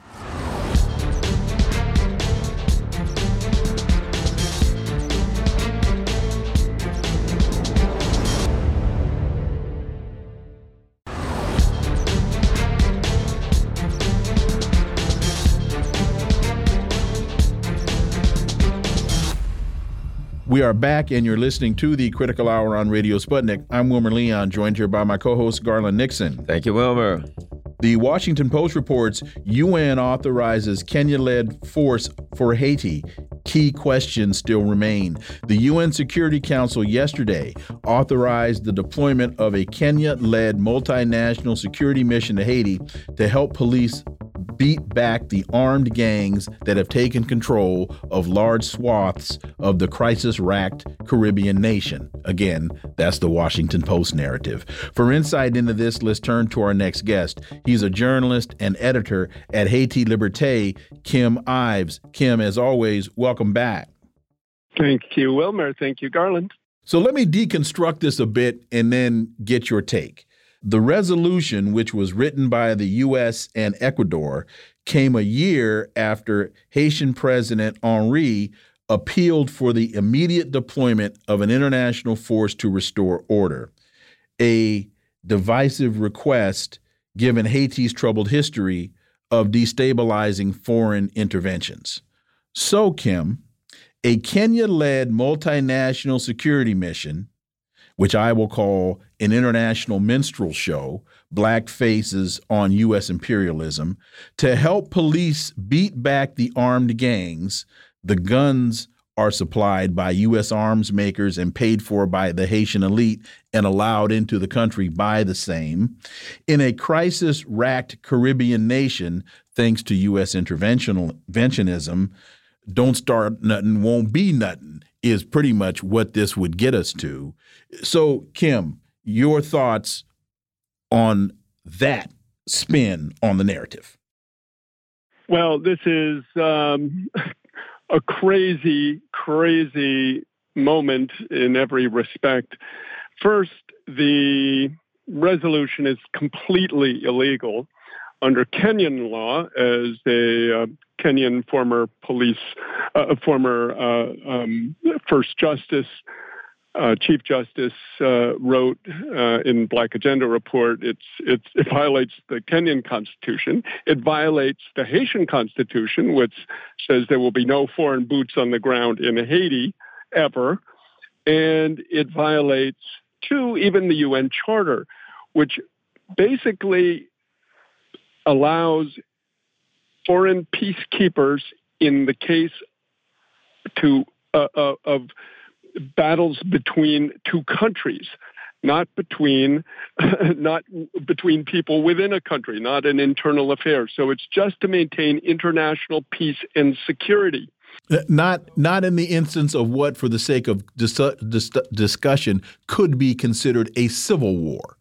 We are back, and you're listening to the Critical Hour on Radio Sputnik. I'm Wilmer Leon, joined here by my co host, Garland Nixon. Thank you, Wilmer. The Washington Post reports UN authorizes Kenya led force for Haiti. Key questions still remain. The UN Security Council yesterday authorized the deployment of a Kenya led multinational security mission to Haiti to help police beat back the armed gangs that have taken control of large swaths of the crisis racked Caribbean nation. Again, that's the Washington Post narrative. For insight into this, let's turn to our next guest. He's a journalist and editor at Haiti Liberté, Kim Ives. Kim, as always, welcome back. Thank you, Wilmer. Thank you, Garland. So let me deconstruct this a bit and then get your take. The resolution, which was written by the U.S. and Ecuador, came a year after Haitian President Henry appealed for the immediate deployment of an international force to restore order. A divisive request given Haiti's troubled history of destabilizing foreign interventions. So, Kim, A Kenya led multinational security mission, which I will call an international minstrel show, Black Faces on U.S. Imperialism, to help police beat back the armed gangs. The guns are supplied by U.S. arms makers and paid for by the Haitian elite and allowed into the country by the same. In a crisis racked Caribbean nation, thanks to U.S. interventionism, don't start nothing, won't be nothing is pretty much what this would get us to. So, Kim, your thoughts on that spin on the narrative? Well, this is um, a crazy, crazy moment in every respect. First, the resolution is completely illegal under Kenyan law as a uh, Kenyan former police, uh, former uh, um, first justice, uh, Chief Justice uh, wrote uh, in Black Agenda report. It's, it's, it violates the Kenyan constitution. It violates the Haitian constitution, which says there will be no foreign boots on the ground in Haiti ever, and it violates two even the UN Charter, which basically allows foreign peacekeepers in the case to uh, uh, of battles between two countries not between not between people within a country not an internal affair so it's just to maintain international peace and security not not in the instance of what for the sake of dis dis discussion could be considered a civil war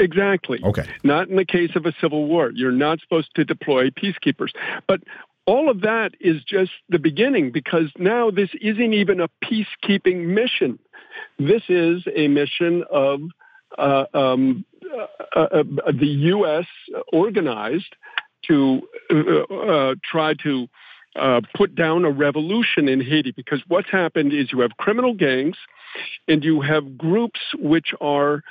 Exactly. Okay. Not in the case of a civil war. You're not supposed to deploy peacekeepers. But all of that is just the beginning because now this isn't even a peacekeeping mission. This is a mission of uh, um, uh, uh, the U.S. organized to uh, uh, try to uh, put down a revolution in Haiti because what's happened is you have criminal gangs and you have groups which are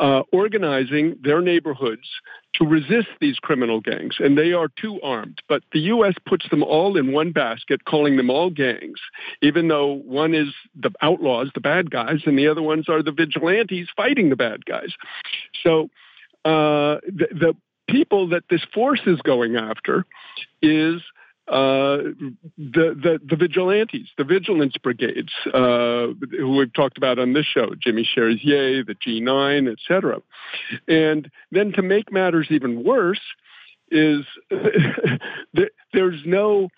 uh, organizing their neighborhoods to resist these criminal gangs, and they are too armed. But the U.S. puts them all in one basket, calling them all gangs, even though one is the outlaws, the bad guys, and the other ones are the vigilantes fighting the bad guys. So uh, the, the people that this force is going after is uh, the, the, the vigilantes, the vigilance brigades, uh, who we've talked about on this show, Jimmy Cherizier, the G9, et cetera. And then to make matters even worse is there's no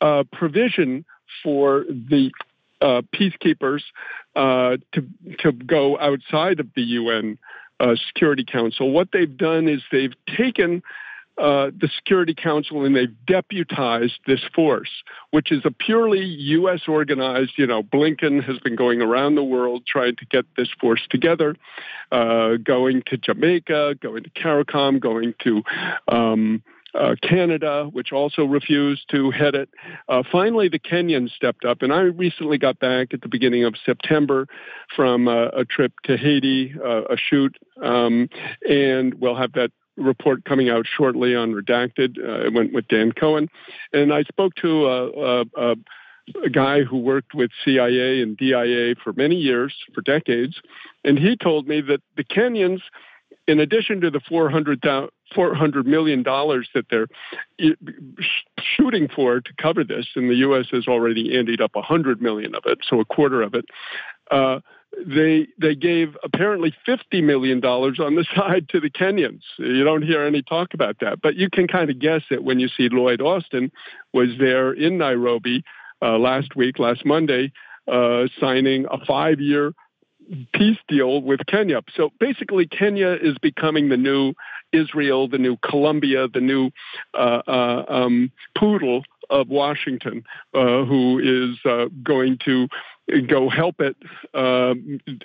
uh, provision for the uh, peacekeepers uh, to to go outside of the UN Security Council. What they've done is they've taken uh, the Security Council and they've deputized this force, which is a purely U.S. organized. You know, Blinken has been going around the world trying to get this force together, uh, going to Jamaica, going to CARICOM, going to um, uh, Canada, which also refused to head it. Uh, finally, the Kenyans stepped up, and I recently got back at the beginning of September from uh, a trip to Haiti, uh, a shoot, um, and we'll have that report coming out shortly on Redacted. Uh, I went with Dan Cohen, and I spoke to a, a, a guy who worked with CIA and DIA for many years, for decades, and he told me that the Kenyans, in addition to the 400, $400 million that they're shooting for to cover this, and the U.S. has already andied up 100 million of it, so a quarter of it. Uh, they they gave apparently fifty million dollars on the side to the Kenyans. You don't hear any talk about that, but you can kind of guess it when you see Lloyd Austin was there in Nairobi uh, last week, last Monday, uh, signing a five-year peace deal with Kenya. So basically, Kenya is becoming the new Israel, the new Colombia, the new uh, uh um, poodle of Washington, uh, who is uh, going to go help it, uh,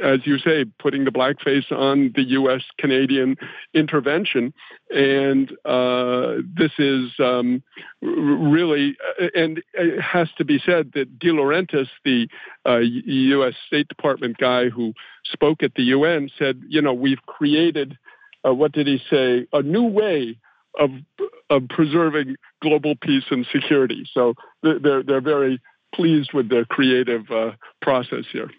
as you say, putting the blackface on the U.S. Canadian intervention. And uh, this is um, really, uh, and it has to be said that DeLaurentis, the U.S. Uh, State Department guy who spoke at the UN, said, you know, we've created, uh, what did he say, a new way of of preserving global peace and security. So they're they're very pleased with the creative uh, process here.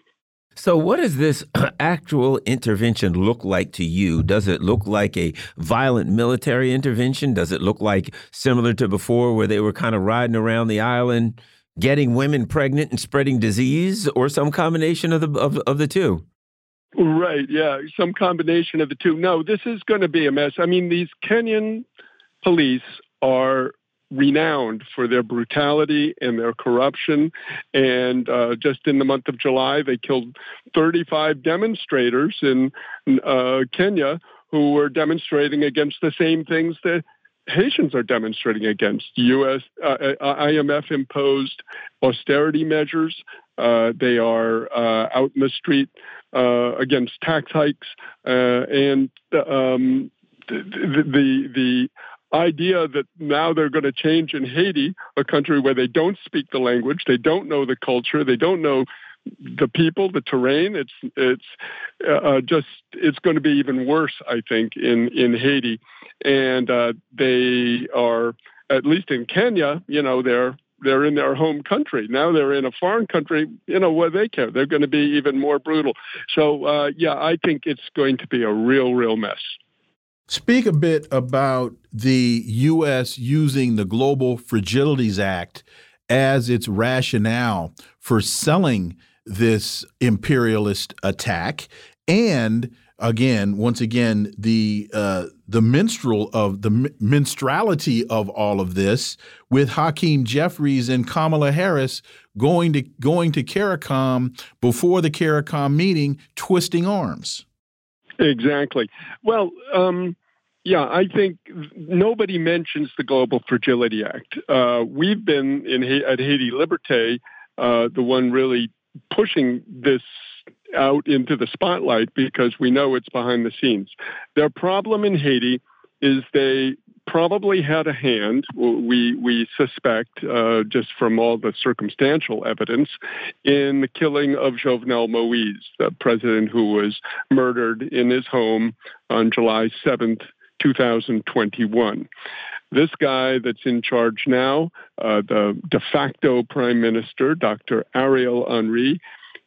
So, what does this actual intervention look like to you? Does it look like a violent military intervention? Does it look like similar to before, where they were kind of riding around the island, getting women pregnant and spreading disease, or some combination of the of, of the two? Right. Yeah. Some combination of the two. No, this is going to be a mess. I mean, these Kenyan police are renowned for their brutality and their corruption. And uh, just in the month of July, they killed 35 demonstrators in uh, Kenya who were demonstrating against the same things that Haitians are demonstrating against. U.S. Uh, uh IMF imposed austerity measures. Uh, they are uh, out in the street against tax hikes and um, the, the, the idea that now they're going to change in Haiti, a country where they don't speak the language, they don't know the culture, they don't know the people, the terrain. It's it's uh, just it's going to be even worse, I think, in in Haiti, and uh, they are at least in Kenya. You know, they're they're in their home country. Now they're in a foreign country. You know what they care. They're going to be even more brutal. So uh, yeah, I think it's going to be a real, real mess. Speak a bit about the U.S. using the Global Fragilities Act as its rationale for selling this imperialist attack, and again, once again, the uh, the minstrel of the minstrality of all of this, with Hakeem Jeffries and Kamala Harris going to going to CARICOM before the CARICOM meeting, twisting arms. Exactly. Well, um, yeah, I think nobody mentions the Global Fragility Act. Uh, we've been in at Haiti Liberté, uh, the one really pushing this out into the spotlight because we know it's behind the scenes. Their problem in Haiti is they probably had a hand, we, we suspect, uh, just from all the circumstantial evidence, in the killing of Jovenel Moise, the president who was murdered in his home on July 7th, 2021. This guy that's in charge now, uh, the de facto prime minister, Dr. Ariel Henry,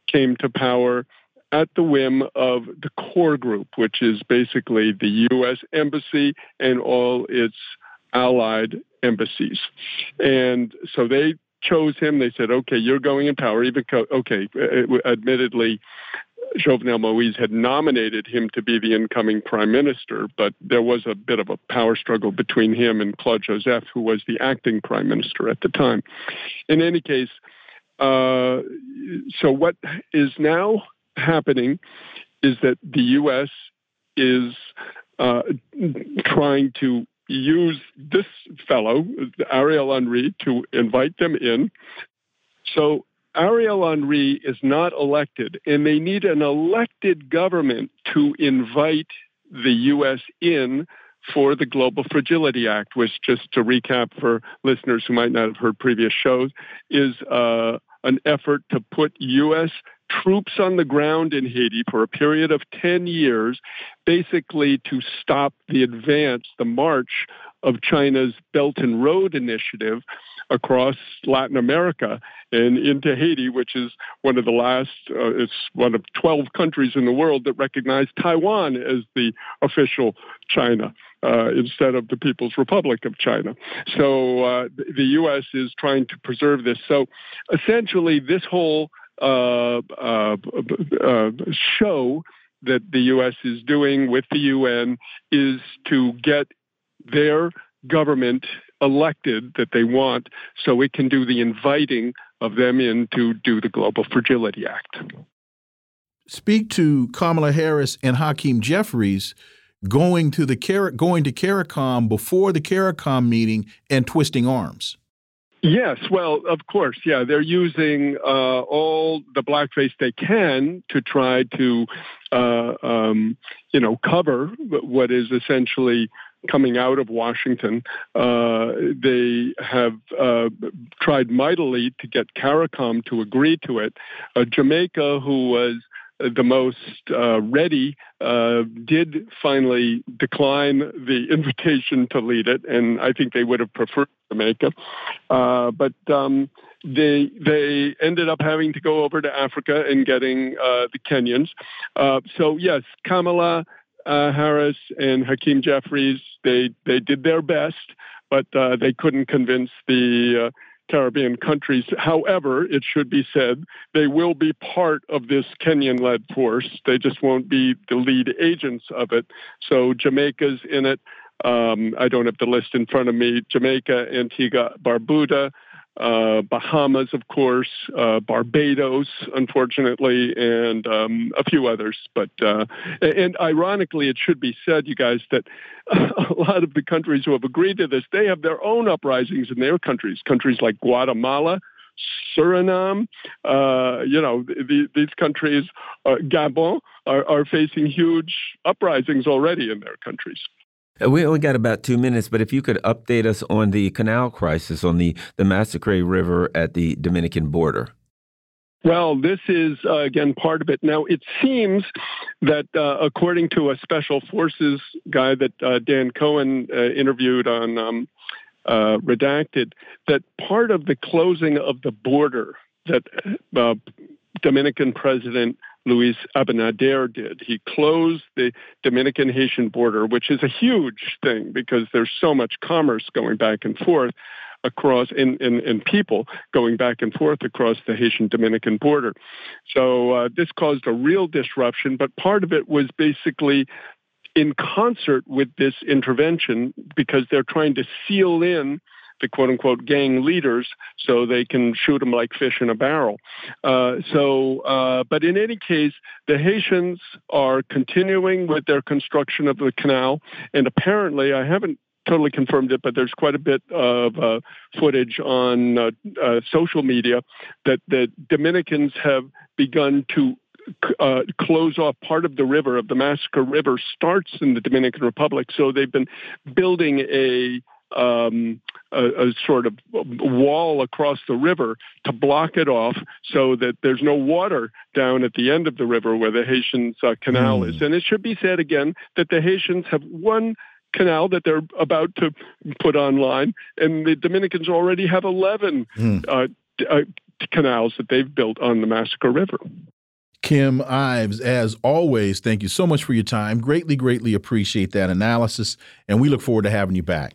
came to power at the whim of the core group, which is basically the U.S. embassy and all its allied embassies. And so they chose him. They said, okay, you're going in power. Even, okay, admittedly, Jovenel Moise had nominated him to be the incoming prime minister, but there was a bit of a power struggle between him and Claude Joseph, who was the acting prime minister at the time. In any case, uh, so what is now happening is that the U.S. is uh, trying to use this fellow, Ariel Henry, to invite them in. So Ariel Henry is not elected, and they need an elected government to invite the U.S. in for the Global Fragility Act, which, just to recap for listeners who might not have heard previous shows, is uh, an effort to put U.S. troops on the ground in Haiti for a period of 10 years, basically to stop the advance, the march of China's Belt and Road Initiative across Latin America and into Haiti, which is one of the last, uh, it's one of 12 countries in the world that recognize Taiwan as the official China. Uh, instead of the People's Republic of China. So uh, the U.S. is trying to preserve this. So essentially, this whole Uh, uh, uh, show that the U.S. is doing with the UN is to get their government elected that they want so it can do the inviting of them in to do the Global Fragility Act. Speak to Kamala Harris and Hakeem Jeffries going to the going to CARICOM before the CARICOM meeting and twisting arms. Yes, well, of course, yeah. They're using uh, all the blackface they can to try to, uh, um, you know, cover what is essentially coming out of Washington. Uh, they have uh, tried mightily to get CARICOM to agree to it. Uh, Jamaica, who was the most uh, ready, uh, did finally decline the invitation to lead it, and I think they would have preferred Jamaica. Uh, but um, they they ended up having to go over to Africa and getting uh, the Kenyans. Uh, so yes, Kamala uh, Harris and Hakeem Jeffries they they did their best, but they couldn't convince the Caribbean countries. However, it should be said they will be part of this Kenyan led force. They just won't be the lead agents of it. So Jamaica's in it. Um, I don't have the list in front of me. Jamaica, Antigua, Barbuda, uh, Bahamas, of course, uh, Barbados, unfortunately, and um, a few others. But uh, and ironically, it should be said, you guys, that a lot of the countries who have agreed to this, they have their own uprisings in their countries. Countries like Guatemala, Suriname, uh, you know, the, these countries, uh, Gabon, are, are facing huge uprisings already in their countries. Uh, we only got about two minutes, but if you could update us on the canal crisis on the, the Masacre River at the Dominican border. Well, this is, uh, again, part of it. Now, it seems that uh, according to a special forces guy that uh, Dan Cohen uh, interviewed on um, uh, Redacted, that part of the closing of the border that Dominican President Luis Abinader did. He closed the Dominican Haitian border, which is a huge thing because there's so much commerce going back and forth across in, in, in people going back and forth across the Haitian Dominican border. So uh, this caused a real disruption, but part of it was basically in concert with this intervention because they're trying to seal in the quote unquote gang leaders so they can shoot them like fish in a barrel. Uh, so, uh, but in any case, the Haitians are continuing with their construction of the canal, and apparently, I haven't totally confirmed it, but there's quite a bit of uh, footage on uh, uh, social media that the Dominicans have begun to uh, close off part of the river of the Massacre River starts in the Dominican Republic. So they've been building a um, a, a, sort of wall across the river to block it off so that there's no water down at the end of the river where the Haitians uh, canal mm. is. And it should be said again that the Haitians have one canal that they're about to put online, and the Dominicans already have 11 mm. uh, uh, canals that they've built on the Massacre River. Kim Ives, as always, thank you so much for your time. Greatly, greatly appreciate that analysis, and we look forward to having you back.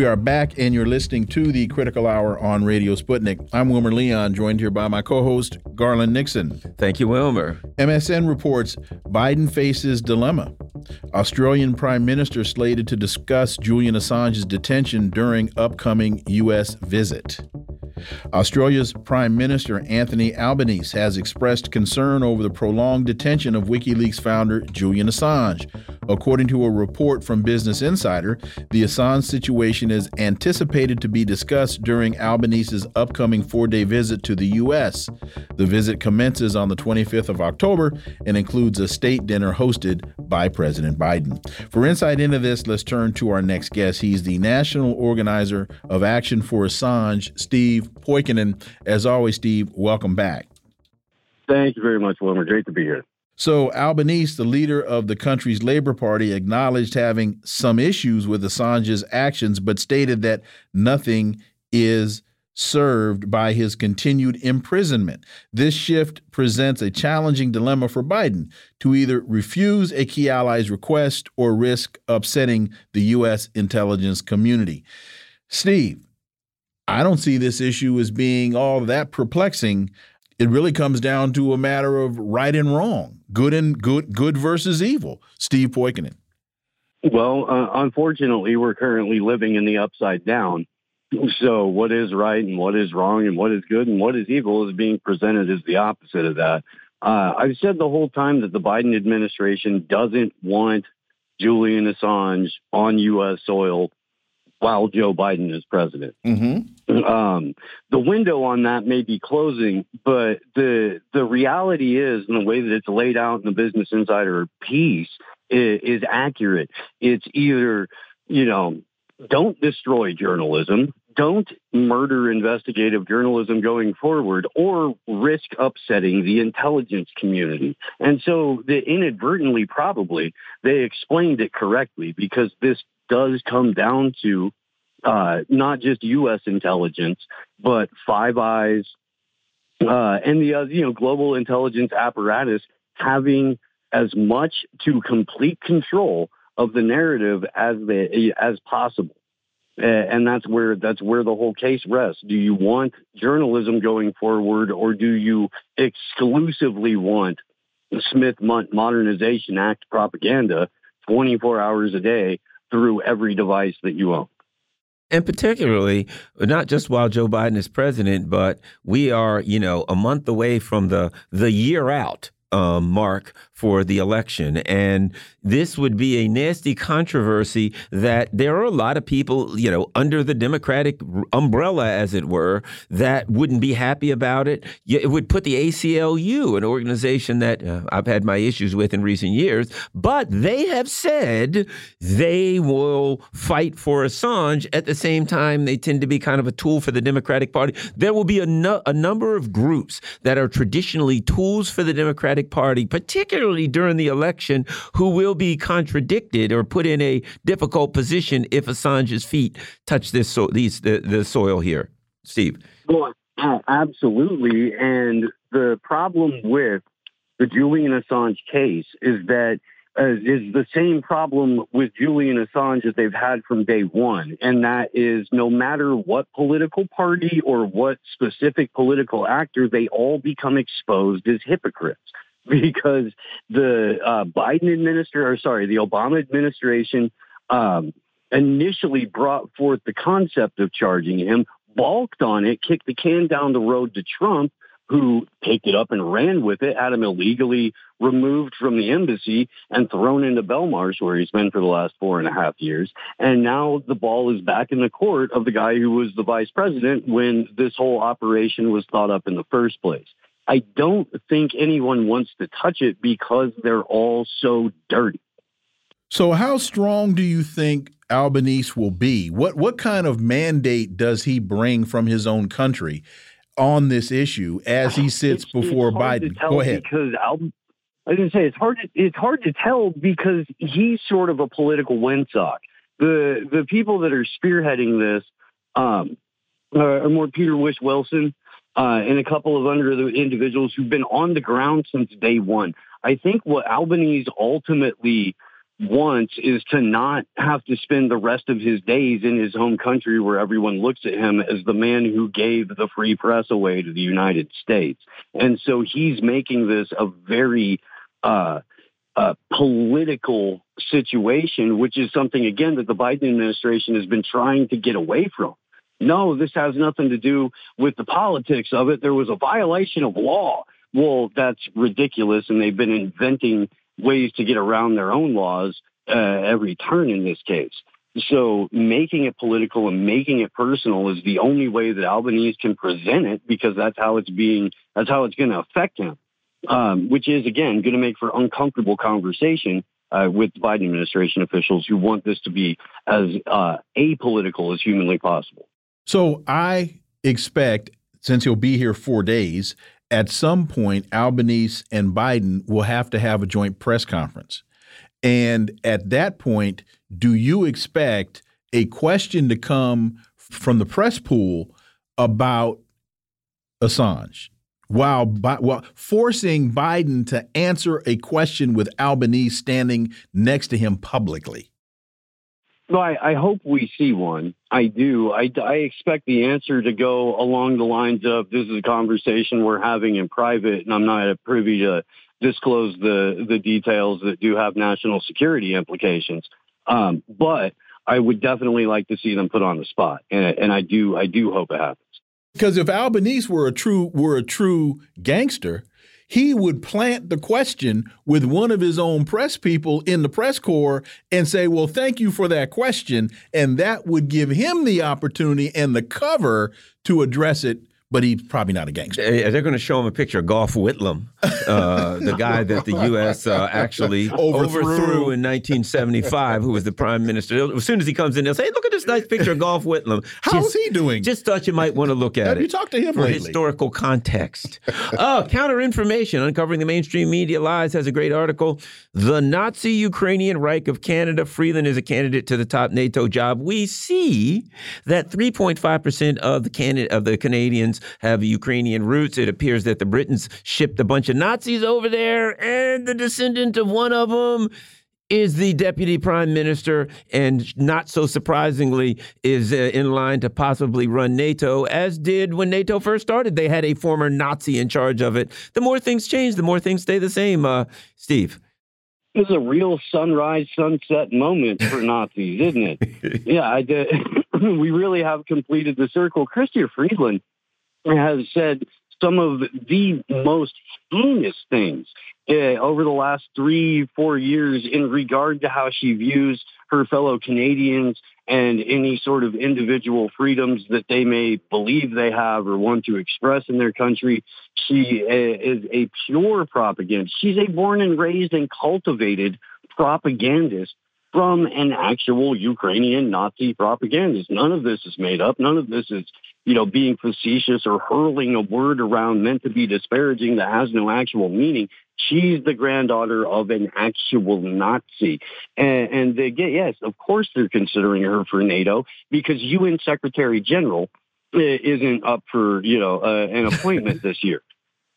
We are back, and you're listening to the Critical Hour on Radio Sputnik. I'm Wilmer Leon, joined here by my co host, Garland Nixon. Thank you, Wilmer. MSN reports Biden faces dilemma. Australian Prime Minister slated to discuss Julian Assange's detention during upcoming U.S. visit. Australia's Prime Minister Anthony Albanese has expressed concern over the prolonged detention of WikiLeaks founder Julian Assange. According to a report from Business Insider, the Assange situation is anticipated to be discussed during Albanese's upcoming four day visit to the U.S. The visit commences on the 25th of October and includes a state dinner hosted by President Biden. For insight into this, let's turn to our next guest. He's the national organizer of Action for Assange, Steve Poikonen. As always, Steve, welcome back. Thank you very much, Wilmer. Great to be here. So, Albanese, the leader of the country's Labor Party, acknowledged having some issues with Assange's actions, but stated that nothing is served by his continued imprisonment. This shift presents a challenging dilemma for Biden to either refuse a key ally's request or risk upsetting the U.S. intelligence community. Steve, I don't see this issue as being all that perplexing. It really comes down to a matter of right and wrong, good and good, good versus evil. Steve Poikonen. Well, uh, unfortunately, we're currently living in the upside down. So, what is right and what is wrong and what is good and what is evil is being presented as the opposite of that. Uh, I've said the whole time that the Biden administration doesn't want Julian Assange on U.S. soil while Joe Biden is president. Mm-hmm. Um, the window on that may be closing, but the the reality is, in the way that it's laid out in the Business Insider piece, is, is accurate. It's either you know don't destroy journalism, don't murder investigative journalism going forward, or risk upsetting the intelligence community. And so, the, inadvertently, probably they explained it correctly because this does come down to uh, not just U.S. intelligence, but Five Eyes uh, and the uh, you know global intelligence apparatus having as much to complete control of the narrative as they as possible. And that's where that's where the whole case rests. Do you want journalism going forward, or do you exclusively want Smith Modernization Act propaganda 24 hours a day through every device that you own? And particularly, not just while Joe Biden is president, but we are, you know, a month away from the the year out um, mark for the election. And this would be a nasty controversy that there are a lot of people, you know, under the Democratic umbrella, as it were, that wouldn't be happy about it. It would put the ACLU, an organization that uh, I've had my issues with in recent years, but they have said they will fight for Assange. At the same time, they tend to be kind of a tool for the Democratic Party. There will be a, no, a number of groups that are traditionally tools for the Democratic Party, particularly particularly during the election, who will be contradicted or put in a difficult position if Assange's feet touch this so these the, the soil here. Steve. Well, absolutely. And the problem with the Julian Assange case is that uh, is the same problem with Julian Assange that they've had from day one. And that is no matter what political party or what specific political actor, they all become exposed as hypocrites. because the uh, Biden administration, or sorry, the Obama administration um, initially brought forth the concept of charging him, balked on it, kicked the can down the road to Trump, who picked it up and ran with it, had him illegally removed from the embassy and thrown into Belmarsh, where he's been for the last four and a half years. And now the ball is back in the court of the guy who was the vice president when this whole operation was thought up in the first place. I don't think anyone wants to touch it because they're all so dirty. So, how strong do you think Albanese will be? What what kind of mandate does he bring from his own country on this issue as he sits it's, before it's Biden? Go ahead. Because Al I was going to say it's hard. To, it's hard to tell because he's sort of a political windsock. The the people that are spearheading this um, are more Peter Whish-Wilson uh, and a couple of other individuals who've been on the ground since day one. I think what Albanese ultimately wants is to not have to spend the rest of his days in his home country where everyone looks at him as the man who gave the free press away to the United States. And so he's making this a very uh, uh, political situation, which is something, again, that the Biden administration has been trying to get away from. No, this has nothing to do with the politics of it. There was a violation of law. Well, that's ridiculous. And they've been inventing ways to get around their own laws uh, every turn in this case. So making it political and making it personal is the only way that Albanese can present it because that's how it's being, that's how it's going to affect him, um, which is, again, going to make for uncomfortable conversation uh, with Biden administration officials who want this to be as uh, apolitical as humanly possible. So I expect, since he'll be here four days, at some point, Albanese and Biden will have to have a joint press conference. And at that point, do you expect a question to come from the press pool about Assange? While, while forcing Biden to answer a question with Albanese standing next to him publicly. Well, I, I, hope we see one. I do. I, I, expect the answer to go along the lines of this is a conversation we're having in private, and I'm not privy to disclose the, the details that do have national security implications. Um, but I would definitely like to see them put on the spot, and, and I do. I do hope it happens. Because if Albanese were a true were a true gangster, he would plant the question with one of his own press people in the press corps and say, Well, thank you for that question. And that would give him the opportunity and the cover to address it but he's probably not a gangster. They're going to show him a picture of Gough Whitlam, uh, the guy that the U.S. Uh, actually overthrew. overthrew. in 1975, who was the prime minister. As soon as he comes in, they'll say, hey, "Look at this nice picture of Gough Whitlam." How's he doing? Just thought you might want to look at Have it. you talked to him for lately? historical context? uh, counter information uncovering the mainstream media lies has a great article. The Nazi Ukrainian Reich of Canada. Freeland is a candidate to the top NATO job. We see that 3.5 percent of the Canada of the Canadians have Ukrainian roots. It appears that the Britons shipped a bunch of Nazis over there, and the descendant of one of them is the deputy prime minister, and not so surprisingly, is uh, in line to possibly run NATO, as did when NATO first started. They had a former Nazi in charge of it. The more things change, the more things stay the same. Uh, Steve. It was a real sunrise, sunset moment for Nazis, isn't it? yeah, I did. we really have completed the circle. Chrystia Freeland has said some of the most heinous things uh, over the last three, four years in regard to how she views her fellow Canadians and any sort of individual freedoms that they may believe they have or want to express in their country. She uh, is a pure propagandist. She's a born and raised and cultivated propagandist from an actual Ukrainian Nazi propagandist. None of this is made up. None of this is, you know, being facetious or hurling a word around meant to be disparaging that has no actual meaning. She's the granddaughter of an actual Nazi. And, and they get, yes, of course they're considering her for NATO because UN Secretary General eh, isn't up for, you know, uh, an appointment this year.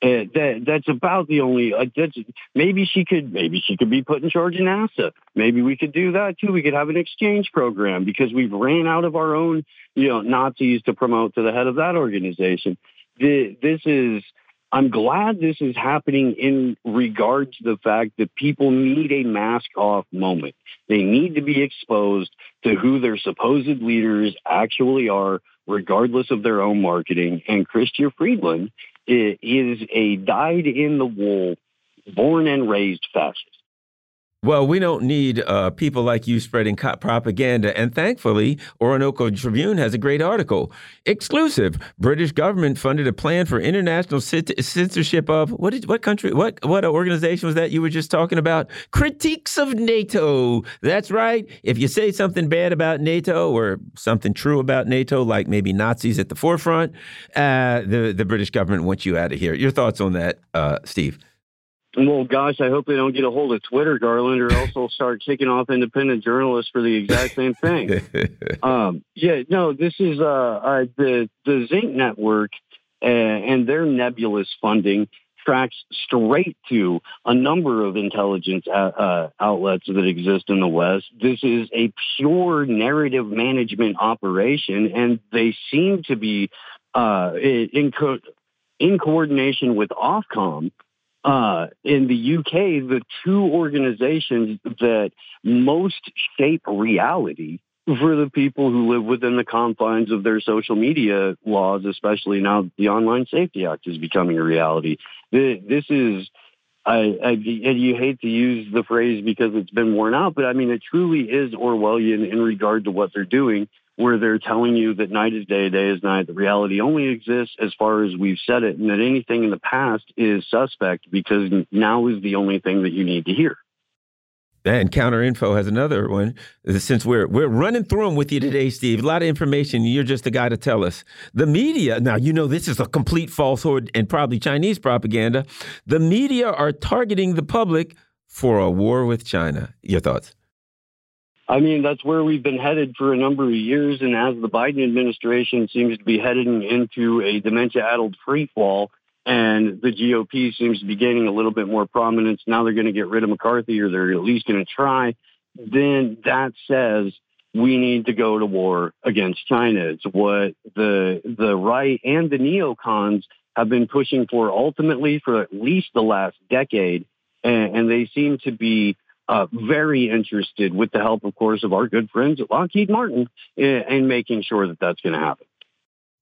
Uh, that that's about the only. Uh, that's maybe she could maybe she could be put in charge of NASA. Maybe we could do that too. We could have an exchange program because we've ran out of our own you know Nazis to promote to the head of that organization. The, this is. I'm glad this is happening in regard to the fact that people need a mask off moment. They need to be exposed to who their supposed leaders actually are, regardless of their own marketing. And Chrystia Freeland is a dyed in the wool, born and raised fascist. Well, we don't need uh, people like you spreading propaganda. And thankfully, Orinoco Tribune has a great article. Exclusive. British government funded a plan for international censorship of what did what country what what organization was that you were just talking about? Critiques of NATO. That's right. If you say something bad about NATO or something true about NATO, like maybe Nazis at the forefront, uh, the the British government wants you out of here. Your thoughts on that, uh, Steve? Well, gosh, I hope they don't get a hold of Twitter, Garland, or else they'll start kicking off independent journalists for the exact same thing. um, yeah, no, this is uh, uh, the the Zinc Network uh, and their nebulous funding tracks straight to a number of intelligence uh, uh, outlets that exist in the West. This is a pure narrative management operation, and they seem to be uh, in co- in coordination with Ofcom uh, in the UK, the two organizations that most shape reality for the people who live within the confines of their social media laws, especially now the Online Safety Act is becoming a reality. This is, I, I, and you hate to use the phrase because it's been worn out, but I mean, it truly is Orwellian in regard to what they're doing where they're telling you that night is day, day is night, that reality only exists as far as we've said it, and that anything in the past is suspect because now is the only thing that you need to hear. And Counter Info has another one. Since we're we're running through them with you today, Steve, a lot of information. You're just the guy to tell us. The media. Now you know this is a complete falsehood and probably Chinese propaganda. The media are targeting the public for a war with China. Your thoughts? I mean, that's where we've been headed for a number of years. And as the Biden administration seems to be heading into a dementia addled free fall, and the GOP seems to be gaining a little bit more prominence. Now they're going to get rid of McCarthy, or they're at least going to try. Then that says we need to go to war against China. It's what the the right and the neocons have been pushing for ultimately for at least the last decade, and, and they seem to be uh, very interested, with the help, of course, of our good friends at Lockheed Martin, in, in making sure that that's going to happen.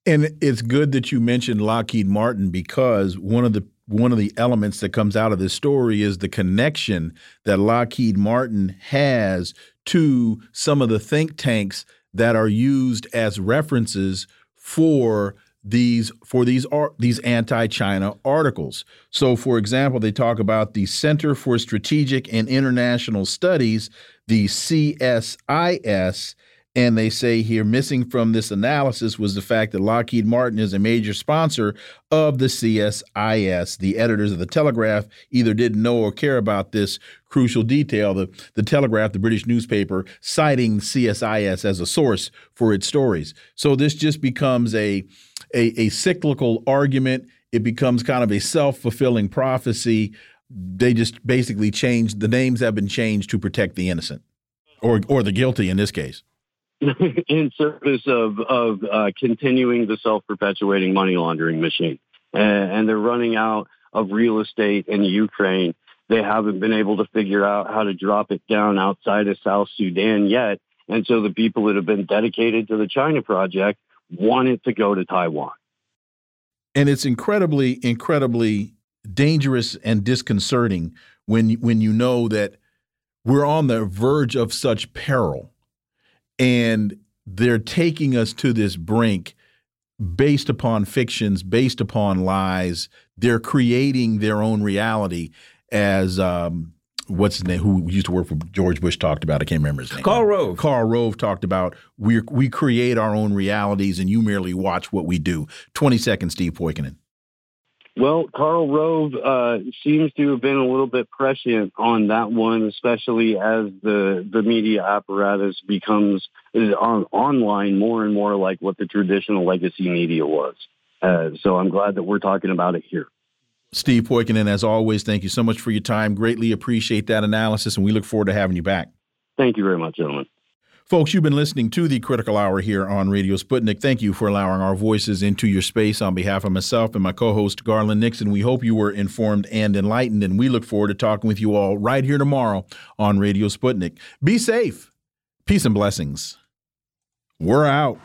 And it's good that you mentioned Lockheed Martin because one of the one of the elements that comes out of this story is the connection that Lockheed Martin has to some of the think tanks that are used as references for these for these are these anti-China articles. So for example, they talk about the Center for Strategic and International Studies, the CSIS, and they say here missing from this analysis was the fact that Lockheed Martin is a major sponsor of the CSIS. The editors of the Telegraph either didn't know or care about this crucial detail. The, the Telegraph, the British newspaper, citing CSIS as a source for its stories. So this just becomes a, a, a cyclical argument. It becomes kind of a self fulfilling prophecy. They just basically changed the names have been changed to protect the innocent or, or the guilty in this case. in service of of uh, continuing the self perpetuating money laundering machine, and, and they're running out of real estate in Ukraine. They haven't been able to figure out how to drop it down outside of South Sudan yet, and so the people that have been dedicated to the China project want it to go to Taiwan. And it's incredibly, incredibly dangerous and disconcerting when when you know that we're on the verge of such peril and they're taking us to this brink based upon fictions, based upon lies. They're creating their own reality as um, what's his name? Who used to work for George Bush talked about? I can't remember his name. Karl Rove. Karl Rove talked about we we create our own realities, and you merely watch what we do. Twenty seconds, Steve Poikonen. Well, Karl Rove uh, seems to have been a little bit prescient on that one, especially as the the media apparatus becomes on, online more and more like what the traditional legacy media was. Uh, so I'm glad that we're talking about it here. Steve Poikonen, as always, thank you so much for your time. Greatly appreciate that analysis, and we look forward to having you back. Thank you very much, gentlemen. Folks, you've been listening to the Critical Hour here on Radio Sputnik. Thank you for allowing our voices into your space on behalf of myself and my co host, Garland Nixon. We hope you were informed and enlightened, and we look forward to talking with you all right here tomorrow on Radio Sputnik. Be safe. Peace and blessings. We're out.